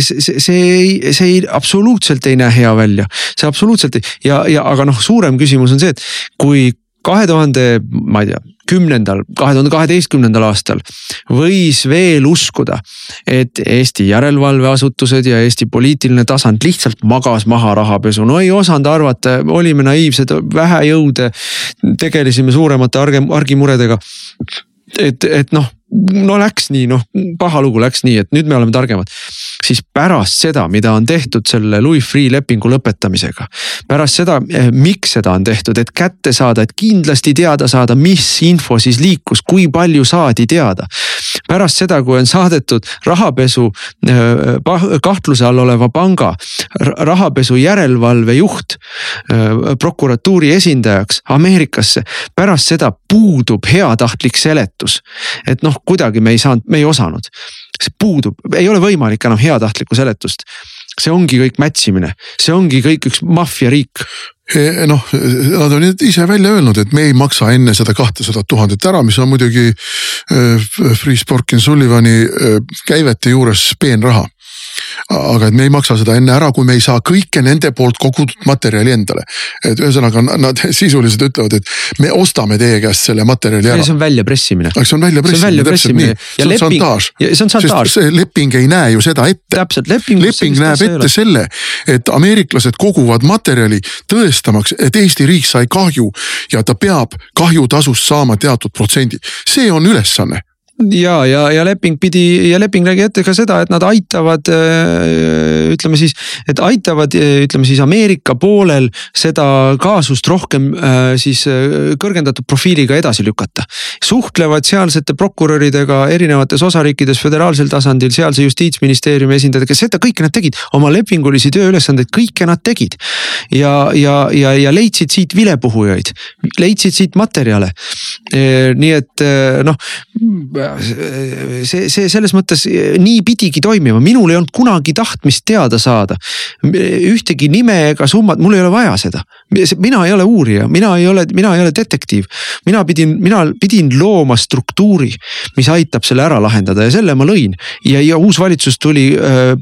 see, see ei, see ei absoluutselt ei näe hea välja, see absoluutselt ei ja, ja aga noh, suurem küsimus on see, et kui kahe tuhande, ma ei tea, kümnendal, kahe tuhande kaheteistkümnendal aastal võis veel uskuda, et Eesti järelevalveasutused ja Eesti poliitiline tasand lihtsalt magas maha rahapesu, no ei osanud arvata, olime naiivsed, vähe jõude, tegelesime suuremate argimuredega. et, et noh no läks nii, noh paha lugu läks nii, et nüüd me oleme targemad. siis pärast seda, mida on tehtud selle Louis Freeh lepingu lõpetamisega. pärast seda, eh, miks seda on tehtud, et kätte saada, et kindlasti teada saada, mis info siis liikus, kui palju saadi teada. pärast seda, kui on saadetud rahapesu eh, kahtluse all oleva panga rahapesu järelevalve juht eh, prokuratuuri esindajaks Ameerikasse. pärast seda puudub heatahtlik seletus, et noh kuidagi me ei saanud, me ei osanud. see puudub, ei ole võimalik enam heatahtlikku seletust. see ongi kõik mätsimine, see ongi kõik üks maffiariik e, noh, nad on ise välja öelnud, et me ei maksa enne seda kahtesadat tuhandet ära, mis on muidugi äh, Freeh Sporkin Sullivani äh, käivete juures peenraha aga et me ei maksa seda enne ära, kui me ei saa kõike nende poolt kogutud materjali endale. et ühesõnaga nad sisuliselt ütlevad, et me ostame teie käest selle materjali ära. see on väljapressimine. see on väljapressimine, täpselt nii. see on šantaaž. see on šantaaž. see leping ei näe ju seda ette. täpselt, leping. leping näeb ette selle, et ameeriklased koguvad materjali tõestamaks, et Eesti riik sai kahju ja ta peab kahjutasust saama teatud protsendi. see on ülesanne ja, ja, ja leping pidi ja leping nägi ette ka seda, et nad aitavad, äh, ütleme siis, et aitavad, ütleme siis Ameerika poolel seda kaasust rohkem äh, siis äh, kõrgendatud profiiliga edasi lükata. suhtlevad sealsete prokuröridega erinevates osariikides föderaalsel tasandil, sealse justiitsministeeriumi esindajad, kes seda kõike nad tegid, oma lepingulisi tööülesandeid, kõike nad tegid. ja, ja, ja, ja leidsid siit vilepuhujaid, leidsid siit materjale. nii et noh see, see selles mõttes nii pidigi toimima, minul ei olnud kunagi tahtmist teada saada. ühtegi nime ega summat, mul ei ole vaja seda. mina ei ole uurija, mina ei ole, mina ei ole detektiiv. mina pidin, mina pidin looma struktuuri, mis aitab selle ära lahendada ja selle ma lõin. ja, ja uus valitsus tuli äh,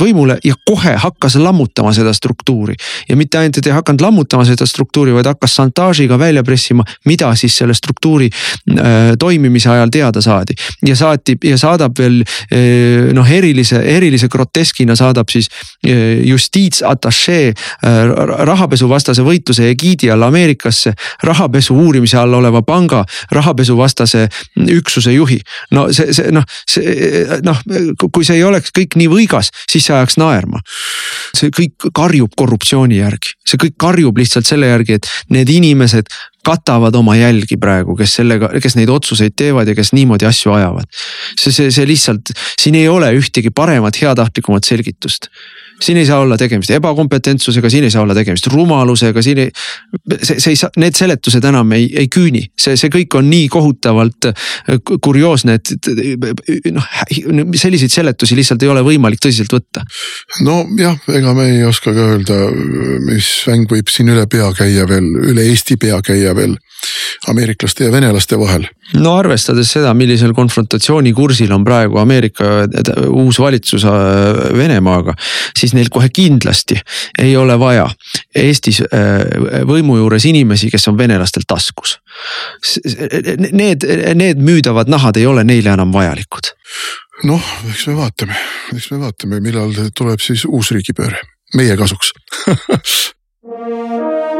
võimule ja kohe hakkas lammutama seda struktuuri. ja mitte ainult, et ei hakanud lammutama seda struktuuri, vaid hakkas šantaažiga välja pressima, mida siis selle struktuuri äh, toimimise ajal teada saada saadi. ja saati ja saadab veel eh, noh, erilise, erilise groteskina saadab siis eh, justiitsatašee rahapesuvastase võitluse egiidi all Ameerikasse. rahapesu uurimise all oleva panga rahapesuvastase üksuse juhi. no see, see noh, see noh, kui see ei oleks kõik nii võigas, siis see ajaks naerma. see kõik karjub korruptsiooni järgi, see kõik karjub lihtsalt selle järgi, et need inimesed katavad oma jälgi praegu, kes sellega, kes neid otsuseid teevad ja kes niimoodi asju ajavad. see, see, see lihtsalt, siin ei ole ühtegi paremat, heatahtlikumat selgitust siin ei saa olla tegemist ebakompetentsusega, siin ei saa olla tegemist rumalusega, siin ei. see, see ei saa, need seletused enam ei, ei küüni, see, see kõik on nii kohutavalt äh, kurioosne, et noh, selliseid seletusi lihtsalt ei ole võimalik tõsiselt võtta. nojah, ega me ei oska ka öelda, mis mäng võib siin üle pea käia veel, üle Eesti pea käia veel ameeriklaste ja venelaste vahel. no arvestades seda, millisel konfrontatsioonikursil on praegu Ameerika uus valitsus äh, Venemaaga, siis neil kohe kindlasti ei ole vaja Eestis äh, võimu juures inimesi, kes on venelastel taskus. Need, need müüdavad nahad ei ole neile enam vajalikud. noh, eks me vaatame, eks me vaatame, millal tuleb siis uus riigipööre meie kasuks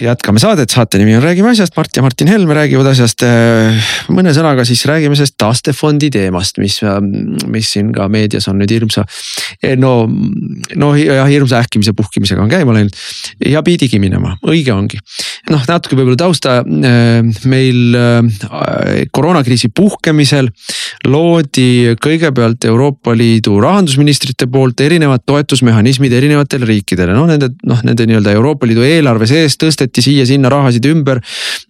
jätkame saadet, saate nimi on Räägime asjast, Mart ja Martin Helme räägivad asjast. Äh, mõne sõnaga siis räägime sellest taastefondi teemast, mis, ähm, mis siin ka meedias on nüüd hirmsa. Eh, no, no ja hirmsa ähkimise puhkimisega on käima läinud ja pidigi minema, õige ongi. noh, natuke võib-olla tausta, äh, meil äh, koroonakriisi puhkemisel loodi kõigepealt Euroopa Liidu rahandusministrite poolt erinevad toetusmehhanismid erinevatele riikidele, noh nende, noh nende nii-öelda Euroopa Liidu eelarve sees tõsteti tõsteti siia-sinna rahasid ümber.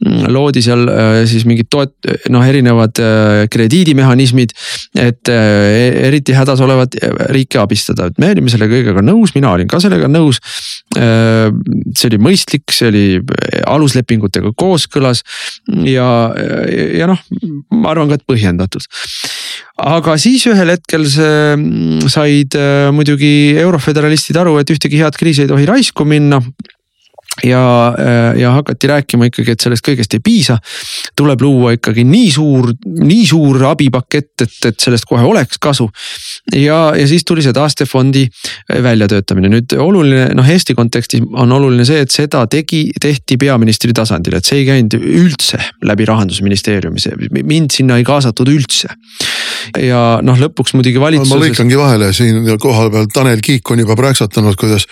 Mm, loodi seal äh, siis mingid toet-, noh erinevad äh, krediidimehhanismid, et äh, eriti hädas olevat riike abistada, et me olime selle kõigega nõus, mina olin ka sellega nõus. see oli mõistlik, see oli aluslepingutega kooskõlas ja, ja noh, ma arvan ka, et põhjendatud aga siis ühel hetkel see mm, said muidugi euroföderalistid aru, et ühtegi head kriisi ei tohi raisku minna ja, äh, ja hakati rääkima ikkagi, et sellest kõigest ei piisa. tuleb luua ikkagi nii suur, nii suur abipakett, et, et sellest kohe oleks kasu. ja, ja siis tuli see taastefondi äh, väljatöötamine, nüüd oluline noh, Eesti kontekstis on oluline see, et seda tegi, tehti peaministri tasandil, et see ei käinud üldse läbi rahandusministeeriumi, see mind sinna ei kaasatud üldse. Ja noh, lõpuks muidugi valitsuses. ma lõikangi vahele siin kohapeal Tanel Kiik on juba prääksatanud, kuidas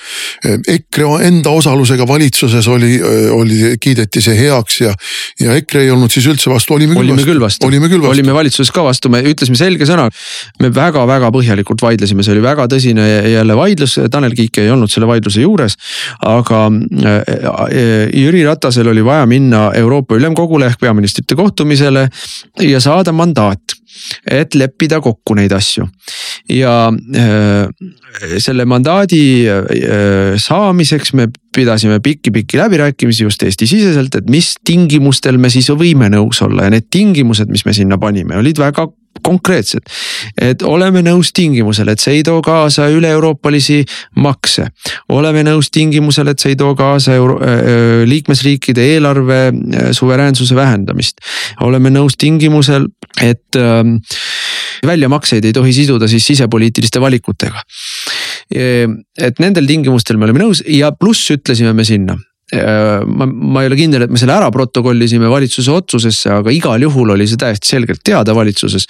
eh, EKRE enda osalusega valitsus valitsuses oli, oli, kiideti see heaks ja, ja EKRE ei olnud siis üldse vastu, olime küll olime küll vastu, olime küll vastu. olime valitsuses ka vastu, me ütlesime selge sõna. me väga-väga põhjalikult vaidlesime, see oli väga tõsine jälle vaidlus, Tanel Kiik ei olnud selle vaidluse juures. aga Jüri Ratasel oli vaja minna Euroopa Ülemkogule ehk peaministrite kohtumisele ja saada mandaat et leppida kokku neid asju. ja äh, selle mandaadi äh, saamiseks me pidasime pikki-pikki läbirääkimisi just Eesti-siseselt, et mis tingimustel me siis võime nõus olla ja need tingimused, mis me sinna panime, olid väga konkreetsed. et oleme nõus tingimusel, et see ei too kaasa üle-euroopalisi makse. oleme nõus tingimusel, et see ei too kaasa euro, äh, liikmesriikide eelarve suveräänsuse vähendamist. oleme nõus tingimusel, et äh, väljamakseid ei tohi siduda siis sisepoliitiliste valikutega. et nendel tingimustel me oleme nõus ja pluss ütlesime me sinna ma, ma ei ole kindel, et me selle ära protokollisime valitsuse otsusesse, aga igal juhul oli see täiesti selgelt teada valitsuses.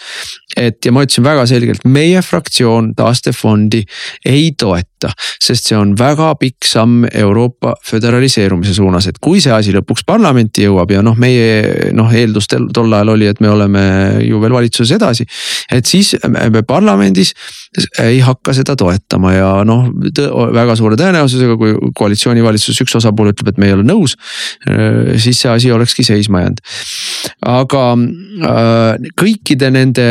et ja ma ütlesin väga selgelt, meie fraktsioon taastefondi ei toeta, sest see on väga pikk samm Euroopa föderaliseerumise suunas, et kui see asi lõpuks parlamenti jõuab ja noh, meie noh, eeldus tol ajal oli, et me oleme ju veel valitsuses edasi. et siis me parlamendis ei hakka seda toetama ja noh, väga suure tõenäosusega, kui koalitsioonivalitsuses üks osapool ütleb, et me ei ole nõus, äh, siis see asi olekski seisma jäänud. aga äh, kõikide nende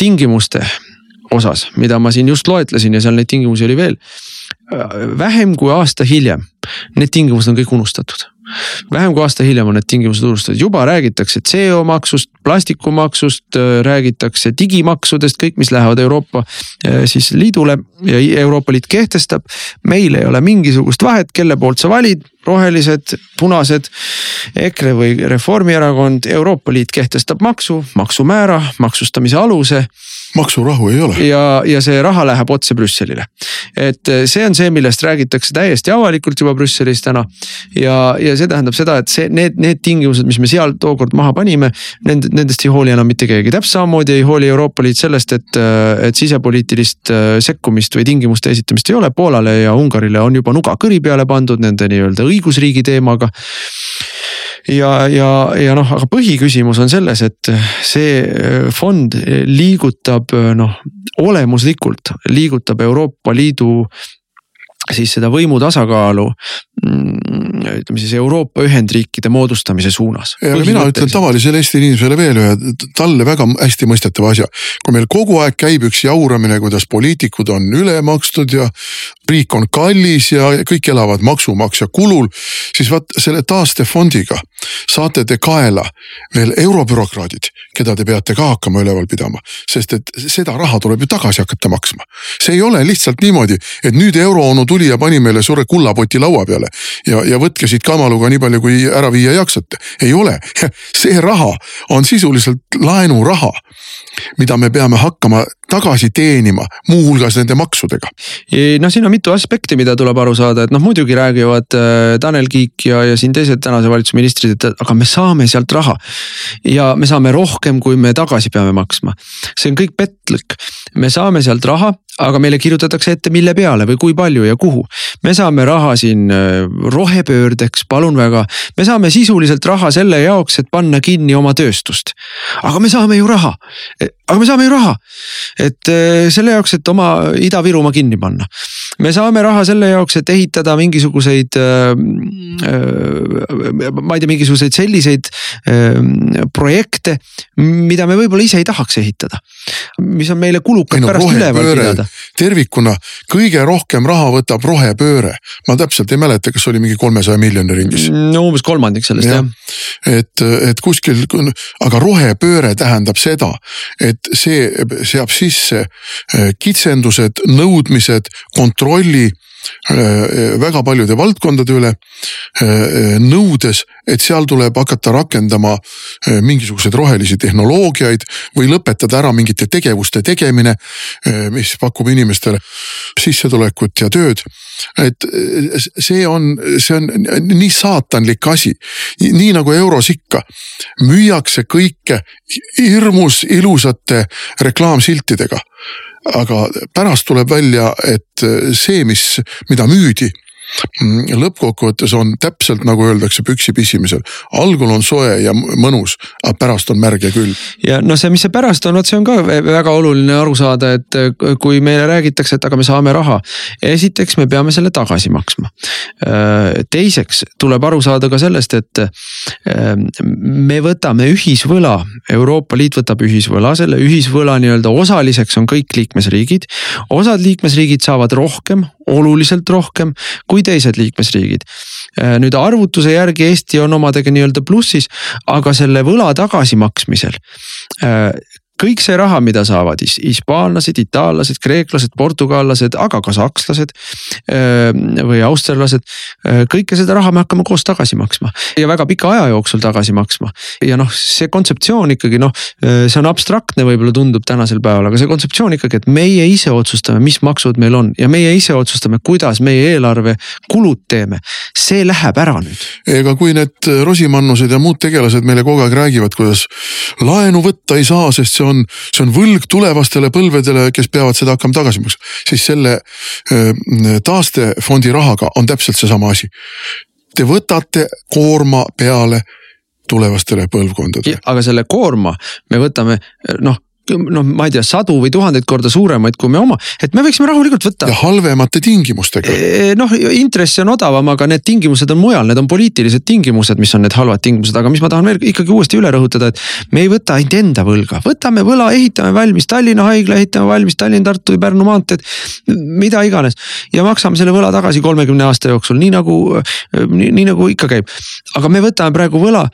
tingimuste osas, mida ma siin just loetlesin ja seal neid tingimusi oli veel. Äh, vähem kui aasta hiljem, need tingimused on kõik unustatud. Vähem kui aasta hiljem on need tingimused unustatud, juba räägitakse CO maksust, plastikumaksust, räägitakse digimaksudest, kõik, mis lähevad Euroopa siis liidule ja Euroopa Liit kehtestab. meil ei ole mingisugust vahet, kelle poolt sa valid, rohelised, punased, EKRE või Reformierakond, Euroopa Liit kehtestab maksu, maksumäära, maksustamise aluse maksurahu ei ole. ja, ja see raha läheb otse Brüsselile. et eh, see on see, millest räägitakse täiesti avalikult juba Brüsselis täna. ja, ja see tähendab seda, et see, need, need tingimused, mis me seal tookord maha panime, nend-, nendest ei hooli enam mitte keegi, täpselt samamoodi ei hooli Euroopa Liit sellest, et, eh, et sisepoliitilist eh, sekkumist või tingimuste esitamist ei ole, Poolale ja Ungarile on juba nuga kõri peale pandud nende nii-öelda õigusriigi teemaga ja, ja, ja noh, aga põhiküsimus on selles, et see äh, fond liigutab äh, noh, olemuslikult liigutab Euroopa Liidu siis seda võimu tasakaalu mm, ütleme siis Euroopa Ühendriikide moodustamise suunas. ja mina ütlen tavalisele Eesti inimesele veel ühe talle väga hästi mõistetava asja. kui meil kogu aeg käib üks jauramine, kuidas poliitikud on üle makstud ja riik on kallis ja kõik elavad maksumaksja kulul, siis vaat selle taastefondiga saate te kaela veel eurobürokraadid, keda te peate ka hakkama üleval pidama, sest et seda raha tuleb ju tagasi hakata maksma. see ei ole lihtsalt niimoodi, et nüüd euroonu tuli ja pani meile suure kullapoti laua peale ja, ja võtke siit kamaluga nii palju, kui ära viia jaksate. ei ole, see raha on sisuliselt laenuraha, mida me peame hakkama tagasi teenima, muuhulgas nende maksudega. noh, siin on mitu aspekti, mida tuleb aru saada, et noh, muidugi räägivad äh, Tanel Kiik ja, ja siin teised tänase valitsuse ministrid, et aga me saame sealt raha. ja me saame rohkem, kui me tagasi peame maksma. see on kõik petlik, me saame sealt raha, aga meile kirjutatakse ette, mille peale või kui palju ja kuhu. me saame raha siin äh, rohepöördeks, palun väga, me saame sisuliselt raha selle jaoks, et panna kinni oma tööstust. aga me saame ju raha, aga me saame ju raha, et äh, selle jaoks, et oma Ida-Virumaa kinni panna. Me saame raha selle jaoks, et ehitada mingisuguseid äh,, äh, ma ei tea, mingisuguseid selliseid äh, projekte, mida me võib-olla ise ei tahaks ehitada. mis on meile kulukad pärast üleval pidada. tervikuna kõige rohkem raha võtab rohepööre, ma täpselt ei mäleta, kas oli mingi kolmesaja miljoni ringis. no umbes kolmandik sellest ja. jah. Et, et kuskil, aga rohepööre tähendab seda, et see seab sisse äh, kitsendused, nõudmised, kontrolli väga paljude valdkondade üle. Äh, nõudes, et seal tuleb hakata rakendama mingisuguseid rohelisi tehnoloogiaid või lõpetada ära mingite tegevuste tegemine, mis pakub inimestele sissetulekut ja tööd. et see on, see on nii saatanlik asi, nii nagu euros ikka, müüakse kõike hirmus ilusate reklaamsiltidega. Aga pärast tuleb välja, et see, mis, mida müüdi lõppkokkuvõttes on täpselt nagu öeldakse püksi pissimisel, algul on soe ja mõnus, aga pärast on märg ja külm. ja noh, see, mis see pärast on, vot see on ka väga oluline aru saada, et äh, kui meile räägitakse, et aga me saame raha. esiteks me peame selle tagasi maksma. Äh, teiseks tuleb aru saada ka sellest, et äh, me võtame ühisvõla, Euroopa Liit võtab ühisvõla, selle ühisvõla nii-öelda osaliseks on kõik liikmesriigid. osad liikmesriigid saavad rohkem, oluliselt rohkem kui teised liikmesriigid. Äh, nüüd arvutuse järgi Eesti on omadega nii-öelda plussis, aga selle võla tagasimaksmisel äh, kõik see raha, mida saavad hispaanlased, itaallased, kreeklased, portugallased, aga ka sakslased või austerlased. kõike seda raha me hakkame koos tagasi maksma ja väga pika aja jooksul tagasi maksma. ja noh, see kontseptsioon ikkagi noh, see on abstraktne, võib-olla tundub tänasel päeval, aga see kontseptsioon ikkagi, et meie ise otsustame, mis maksud meil on ja meie ise otsustame, kuidas meie eelarve kulud teeme. see läheb ära nüüd. ega kui need Rosimannused ja muud tegelased meile kogu aeg räägivad, kuidas laenu võtta ei saa, sest see on on, see on võlg tulevastele põlvedele, kes peavad seda hakkama tagasi maksma. siis selle taastefondi rahaga on täpselt seesama asi. Te võtate koorma peale tulevastele põlvkondadele. aga selle koorma me võtame noh noh, ma ei tea, sadu või tuhandeid korda suuremaid kui me oma, et me võiksime rahulikult võtta. ja halvemate tingimustega. noh, intress on odavam, aga need tingimused on mujal, need on poliitilised tingimused, mis on need halvad tingimused, aga mis ma tahan veel ikkagi uuesti üle rõhutada, et. me ei võta ainult enda võlga, võtame võla, ehitame valmis Tallinna haigla, ehitame valmis Tallinn, Tartu ja Pärnu maanteed. mida iganes ja maksame selle võla tagasi kolmekümne aasta jooksul, nii nagu, nii nagu ikka käib. aga me võtame praegu võla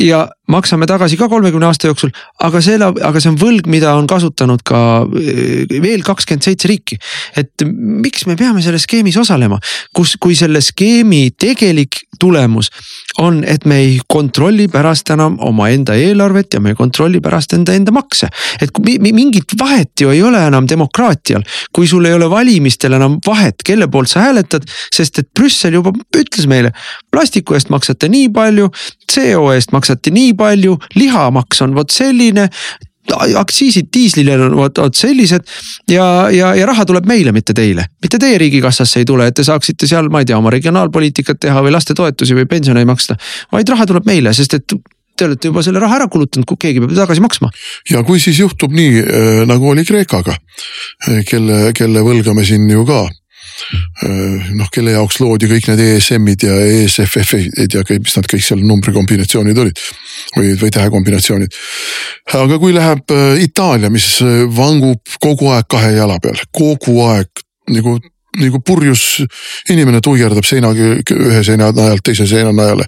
ja maksame tagasi ka kolmekümne aasta jooksul, aga selle, aga see on võlg, mida on kasutanud ka eh, veel kakskümmend seitse riiki. et miks me peame selles skeemis osalema, kus, kui selle skeemi tegelik tulemus on, et me ei kontrolli pärast enam omaenda eelarvet ja me ei kontrolli pärast enda enda makse. et mingit vahet ju ei ole enam demokraatial, kui sul ei ole valimistel enam vahet, kelle poolt sa hääletad, sest et Brüssel juba ütles meile, plastiku eest maksate nii palju, CO eest maksate nii palju, lihamaks on vot selline aktsiisid diislile on vot, vot sellised ja, ja, ja raha tuleb meile, mitte teile. mitte teie riigikassasse ei tule, et te saaksite seal, ma ei tea, oma regionaalpoliitikat teha või lastetoetusi või pensione maksta. vaid raha tuleb meile, sest et te olete juba selle raha ära kulutanud, keegi peab tagasi maksma. ja kui siis juhtub nii äh, nagu oli Kreekaga, äh, kelle, kelle võlga me siin ju ka noh, kelle jaoks loodi kõik need ESM-id ja ESFF-id ja kõik, mis nad kõik seal numbrikombinatsioonid olid. või, või tähekombinatsioonid. aga kui läheb äh, Itaalia, mis äh, vangub kogu aeg kahe jala peal, kogu aeg nagu nagu purjus inimene tuierdab seinaga ühe seina najalt teise seina najale.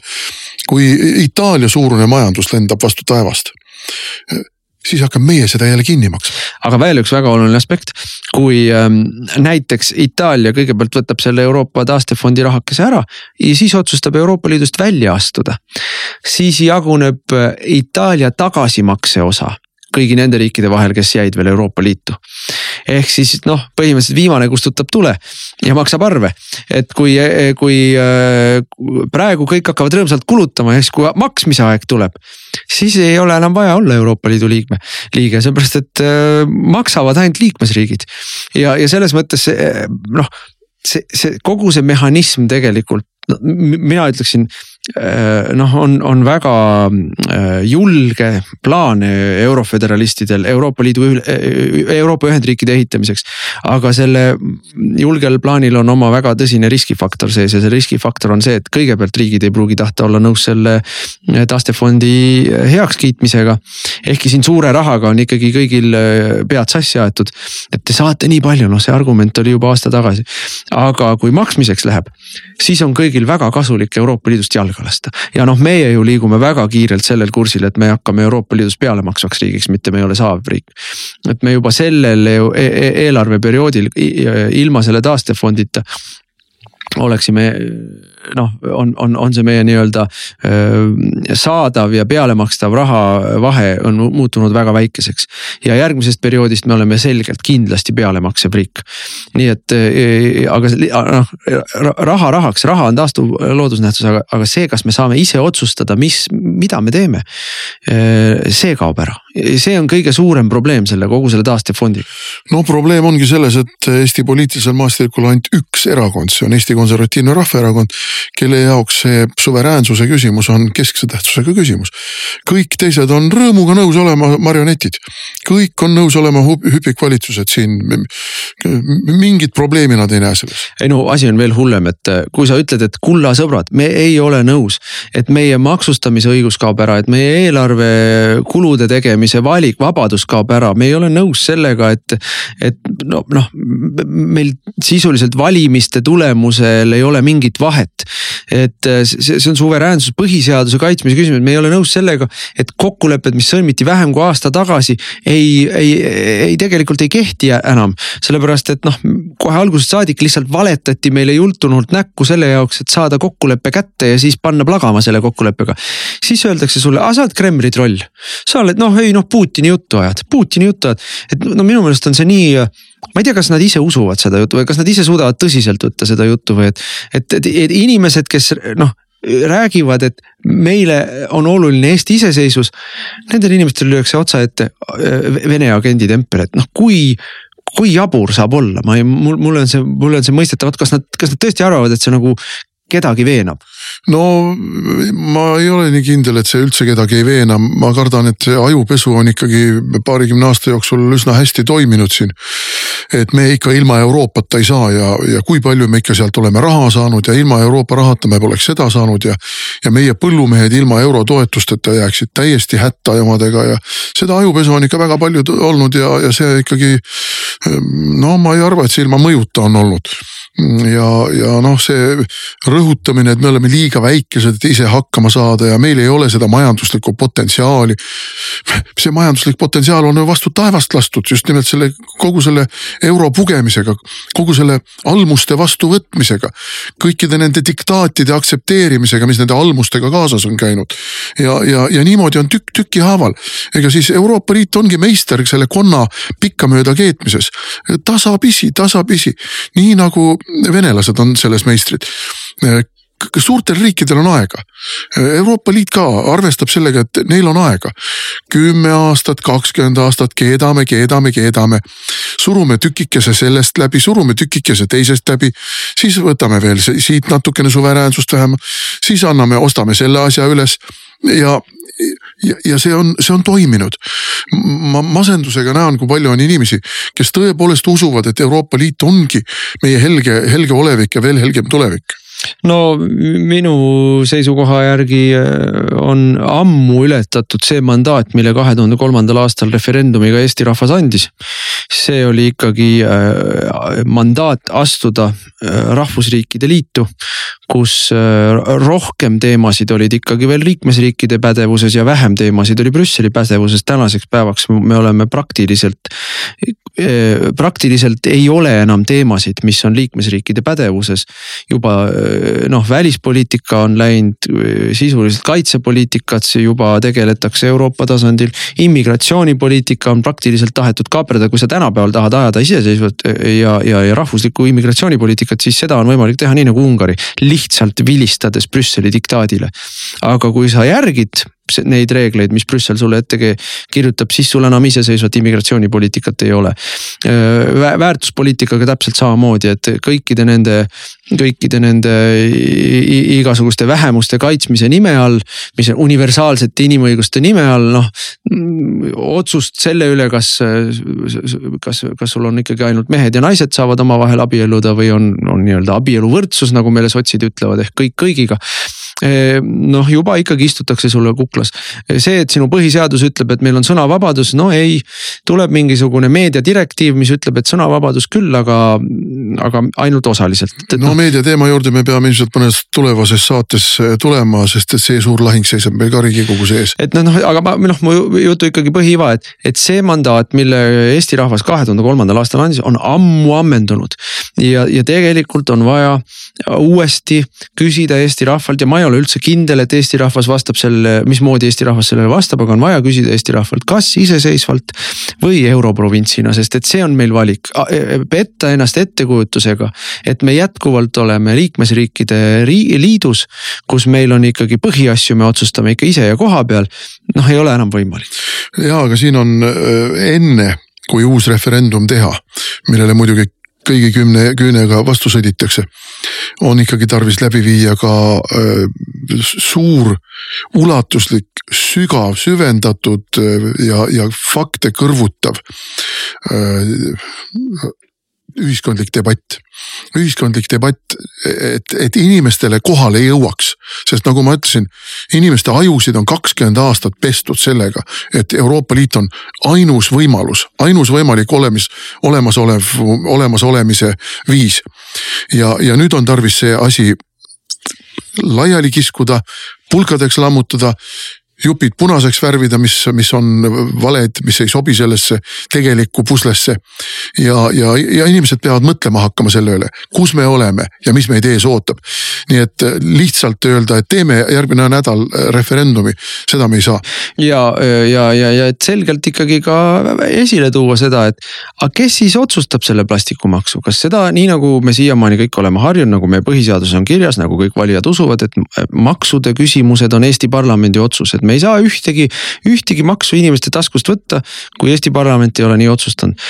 kui Itaalia suurune majandus lendab vastu taevast siis hakkame meie seda jälle kinni maksma. aga veel üks väga oluline aspekt, kui ähm, näiteks Itaalia kõigepealt võtab selle Euroopa taastefondi rahakese ära ja siis otsustab Euroopa Liidust välja astuda. siis jaguneb äh, Itaalia tagasimakse osa kõigi nende riikide vahel, kes jäid veel Euroopa Liitu. Ehk siis noh, põhimõtteliselt viimane kustutab tule ja maksab arve. et kui, kui äh, praegu kõik hakkavad rõõmsalt kulutama ja siis, kui maksmise aeg tuleb, siis ei ole enam vaja olla Euroopa Liidu liikme, liige, sellepärast et äh, maksavad ainult liikmesriigid. ja, ja selles mõttes noh, see, see kogu see mehhanism tegelikult no, mina ütleksin Äh, noh, on, on väga äh, julge plaan euroföderalistidel Euroopa Liidu, äh, Euroopa Ühendriikide ehitamiseks. aga selle julgel plaanil on oma väga tõsine riskifaktor sees ja see riskifaktor on see, et kõigepealt riigid ei pruugi tahta olla nõus selle taastefondi heakskiitmisega. ehkki siin suure rahaga on ikkagi kõigil pead sassi aetud, et te saate nii palju, noh, see argument oli juba aasta tagasi. aga kui maksmiseks läheb, siis on kõigil väga kasulik Euroopa Liidust jalga jalga lasta. ja noh, meie ju liigume väga kiirelt sellel kursil, et me hakkame Euroopa Liidus pealemaksvaks riigiks, mitte me ei ole saav riik. et me juba sellel e e eelarveperioodil ilma selle taastefondita oleksime noh, on, on, on see meie nii-öelda saadav ja pealemakstav raha vahe on muutunud väga väikeseks. ja järgmisest perioodist me oleme selgelt kindlasti pealemaksev riik. nii et aga noh, raha rahaks, raha on taastuv loodusnähtus, aga, aga see, kas me saame ise otsustada, mis, mida me teeme. see kaob ära, see on kõige suurem probleem selle kogu selle taastefondiga. no probleem ongi selles, et Eesti poliitilisel maastikul ainult üks erakond, see on Eesti Konservatiivne Rahvaerakond kelle jaoks see suveräänsuse küsimus on keskse tähtsusega küsimus. kõik teised on rõõmuga nõus olema marionetid, kõik on nõus olema hüpikvalitsused siin. mingit probleemi nad ei näe selles. ei no asi on veel hullem, et äh, kui sa ütled, et kulla sõbrad, me ei ole nõus, et meie maksustamise õigus kaob ära, et meie eelarve kulude tegemise valik, vabadus kaob ära, me ei ole nõus sellega, et, et no noh, meil sisuliselt valimiste tulemusel ei ole mingit vahet et äh, see, see on suveräänsus, põhiseaduse kaitsmise küsimus, me ei ole nõus sellega, et kokkulepped, mis sõlmiti vähem kui aasta tagasi, ei, ei, ei tegelikult ei kehti enam. sellepärast, et noh, kohe algusest saadik lihtsalt valetati meile jultunult näkku selle jaoks, et saada kokkulepe kätte ja siis panna plagama selle kokkuleppega. siis öeldakse sulle, aa sa oled Kremli troll. sa oled noh, ei noh, Putini juttu ajad, Putini juttu ajad, et no minu meelest on see nii ma ei tea, kas nad ise usuvad seda juttu või kas nad ise suudavad tõsiselt võtta seda juttu või et, et, et, et inimesed, kes noh räägivad, et meile on oluline Eesti iseseisvus. Nendel inimestel lüüakse otsa ette äh, Vene agendi tempel, et noh, kui kui jabur saab olla, ma ei, mul, mul on see, mul on see mõistetav, kas nad, kas nad tõesti arvavad, et see nagu kedagi veenab? No ma ei ole nii kindel, et see üldse kedagi ei veena, ma kardan, et see ajupesu on ikkagi paarikümne aasta jooksul üsna hästi toiminud siin. et me ikka ilma Euroopata ei saa ja, ja kui palju me ikka sealt oleme raha saanud ja ilma Euroopa rahata me poleks seda saanud ja. ja meie põllumehed ilma eurotoetusteta jääksid täiesti hätta omadega ja seda ajupesu on ikka väga palju olnud ja, ja see ikkagi. no ma ei arva, et see ilma mõjuta on olnud ja, ja noh, see rõhutamine, et me oleme liiga väikesed, et ise hakkama saada ja meil ei ole seda majanduslikku potentsiaali. see majanduslik potentsiaal on ju vastu taevast lastud just nimelt selle kogu selle euro pugemisega, kogu selle almuste vastuvõtmisega. kõikide nende diktaatide aktsepteerimisega, mis nende almustega kaasas on käinud. ja, ja, ja niimoodi on tükk tüki haaval. ega siis Euroopa Liit ongi meister selle konna pikkamööda keetmises. tasapisi, tasapisi, nii nagu venelased on selles meistrid suurtel riikidel on aega. Euroopa Liit ka arvestab sellega, et neil on aega. kümme aastat, kakskümmend aastat keedame, keedame, keedame. surume tükikese sellest läbi, surume tükikese teisest läbi. siis võtame veel siit natukene suveräänsust vähem, siis anname, ostame selle asja üles ja ja, ja see on, see on toiminud. ma masendusega näen, kui palju on inimesi, kes tõepoolest usuvad, et Euroopa Liit ongi meie helge, helge olevik ja veel helgem tulevik no minu seisukoha järgi äh, on ammu ületatud see mandaat, mille kahe tuhande kolmandal aastal referendumiga Eesti rahvas andis. see oli ikkagi äh, mandaat astuda äh, rahvusriikide liitu, kus rohkem teemasid olid ikkagi veel liikmesriikide pädevuses ja vähem teemasid oli Brüsseli pädevuses. tänaseks päevaks me oleme praktiliselt praktiliselt ei ole enam teemasid, mis on liikmesriikide pädevuses juba noh, välispoliitika on läinud sisuliselt kaitsepoliitikasse, juba tegeletakse Euroopa tasandil. immigratsioonipoliitika on praktiliselt tahetud kaaperdada, kui sa tänapäeval tahad ajada iseseisvat ja, ja, ja rahvuslikku immigratsioonipoliitikat, siis seda on võimalik teha nii nagu Ungari, lihtsalt vilistades Brüsseli diktaadile. aga kui sa järgid neid reegleid, mis Brüssel sulle ette kirjutab, siis sul enam iseseisvat immigratsioonipoliitikat ei ole. väärtuspoliitikaga täpselt samamoodi, et kõikide nende, kõikide nende igasuguste vähemuste kaitsmise nime all, mis on universaalsete inimõiguste nime all, noh. otsust selle üle, kas, kas, kas sul on ikkagi ainult mehed ja naised saavad omavahel abielluda või on, on nii-öelda abieluvõrdsus, nagu meile sotsid ütlevad, ehk kõik kõigiga noh, juba ikkagi istutakse sulle kuklas. see, et sinu põhiseadus ütleb, et meil on sõnavabadus, no ei. tuleb mingisugune meediadirektiiv, mis ütleb, et sõnavabadus küll, aga, aga ainult osaliselt. no noh. meediateema juurde me peame ilmselt mõnes tulevases saates äh, tulema, sest et see suur lahing seisab meil ka riigikogu sees. et noh, aga ma noh, mu jutu ikkagi põhiiva, et, et see mandaat, mille Eesti rahvas kahe tuhande kolmandal aastal andis, on ammu ammendunud. ja, ja tegelikult on vaja uuesti küsida Eesti rahvalt ja ma ei ole üldse kindel, et Eesti rahvas vastab selle, mismoodi Eesti rahvas sellele vastab, aga on vaja küsida Eesti rahvalt, kas iseseisvalt või europrovintsina, sest et see on meil valik. E, e, petta ennast ettekujutusega, et me jätkuvalt oleme liikmesriikide liidus, kus meil on ikkagi põhiasju, me otsustame ikka ise ja koha peal. noh, ei ole enam võimalik. ja, aga siin on enne kui uus referendum teha, millele muidugi kõigi kümne küünega vastu sõditakse. on ikkagi tarvis läbi viia ka äh, suur, ulatuslik, sügav, süvendatud äh, ja, ja fakte kõrvutav äh, ühiskondlik debatt. ühiskondlik debatt, et, et inimestele kohale jõuaks, sest nagu ma ütlesin, inimeste ajusid on kakskümmend aastat pestud sellega, et Euroopa Liit on ainus võimalus, ainus võimalik olemis, olemasolev, olemasolemise viis. ja, ja nüüd on tarvis see asi laiali kiskuda, pulkadeks lammutada jupid punaseks värvida, mis, mis on valed, mis ei sobi sellesse tegelikku puslesse. ja, ja, ja inimesed peavad mõtlema hakkama selle üle, kus me oleme ja mis meid ees ootab. nii et lihtsalt öelda, et teeme järgmine nädal referendumi, seda me ei saa. ja, ja, ja, ja et selgelt ikkagi ka esile tuua seda, et aga kes siis otsustab selle plastikumaksu, kas seda nii nagu me siiamaani kõik oleme harjunud, nagu meie põhiseaduses on kirjas, nagu kõik valijad usuvad, et maksude küsimused on Eesti parlamendi otsus, et me ei saa ühtegi, ühtegi maksu inimeste taskust võtta, kui Eesti parlament ei ole nii otsustanud.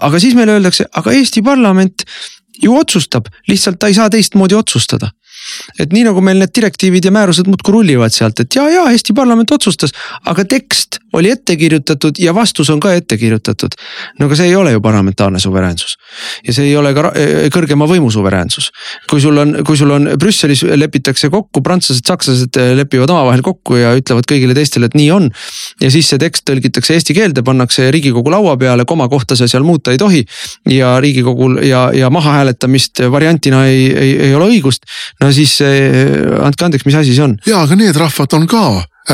aga siis meile öeldakse, aga Eesti parlament ju otsustab, lihtsalt ta ei saa teistmoodi otsustada et nii nagu meil need direktiivid ja määrused muudkui rullivad sealt, et ja, ja Eesti parlament otsustas, aga tekst oli ette kirjutatud ja vastus on ka ette kirjutatud. no aga see ei ole ju parlamentaarne suveräänsus ja see ei ole ka kõrgema võimu suveräänsus. kui sul on, kui sul on Brüsselis lepitakse kokku, prantslased, sakslased lepivad omavahel kokku ja ütlevad kõigile teistele, et nii on. ja siis see tekst tõlgitakse eesti keelde, pannakse riigikogu laua peale, komakohta sa seal muuta ei tohi. ja riigikogul ja, ja mahahääletamist variantina ei, ei, ei ole õigust. no siis andke andeks, mis asi see on? ja, aga need rahvad on ka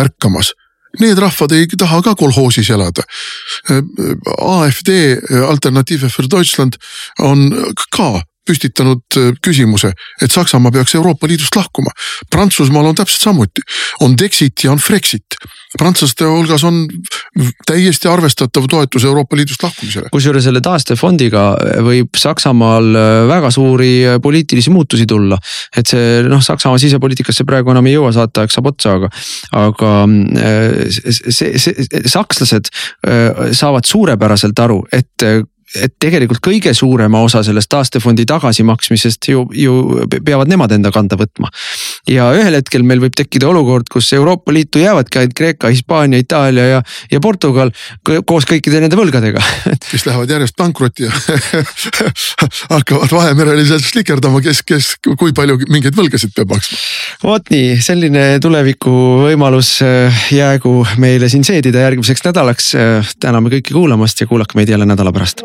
ärkamas need rahvad ei taha ka kolhoosis elada. AfD, Alternative für Deutschland on ka püstitanud äh, küsimuse, et Saksamaa peaks Euroopa Liidust lahkuma. Prantsusmaal on täpselt samuti, on Dexit ja on Frexit. prantslaste hulgas on täiesti arvestatav toetus Euroopa Liidust lahkumisele. kusjuures selle taastefondiga võib Saksamaal äh, väga suuri äh, poliitilisi muutusi tulla. et see noh, Saksamaa sisepoliitikasse praegu enam ei jõua, saateaeg saab otsa, aga, aga see, see, sakslased saavad suurepäraselt aru, et et tegelikult kõige suurema osa sellest taastefondi tagasimaksmisest ju, ju peavad nemad enda kanda võtma. ja ühel hetkel meil võib tekkida olukord, kus Euroopa Liitu jäävadki ainult Kreeka, Hispaania, Itaalia ja, ja Portugal koos kõikide nende võlgadega kes lähevad järjest pankrotti ja hakkavad Vahemerel slikerdama, kes, kes, kui palju mingeid võlgasid peab maksma. vot nii, selline tulevikuvõimalus äh, jäägu meile siin seedida järgmiseks nädalaks. Äh, täname kõiki kuulamast ja kuulake meid jälle nädala pärast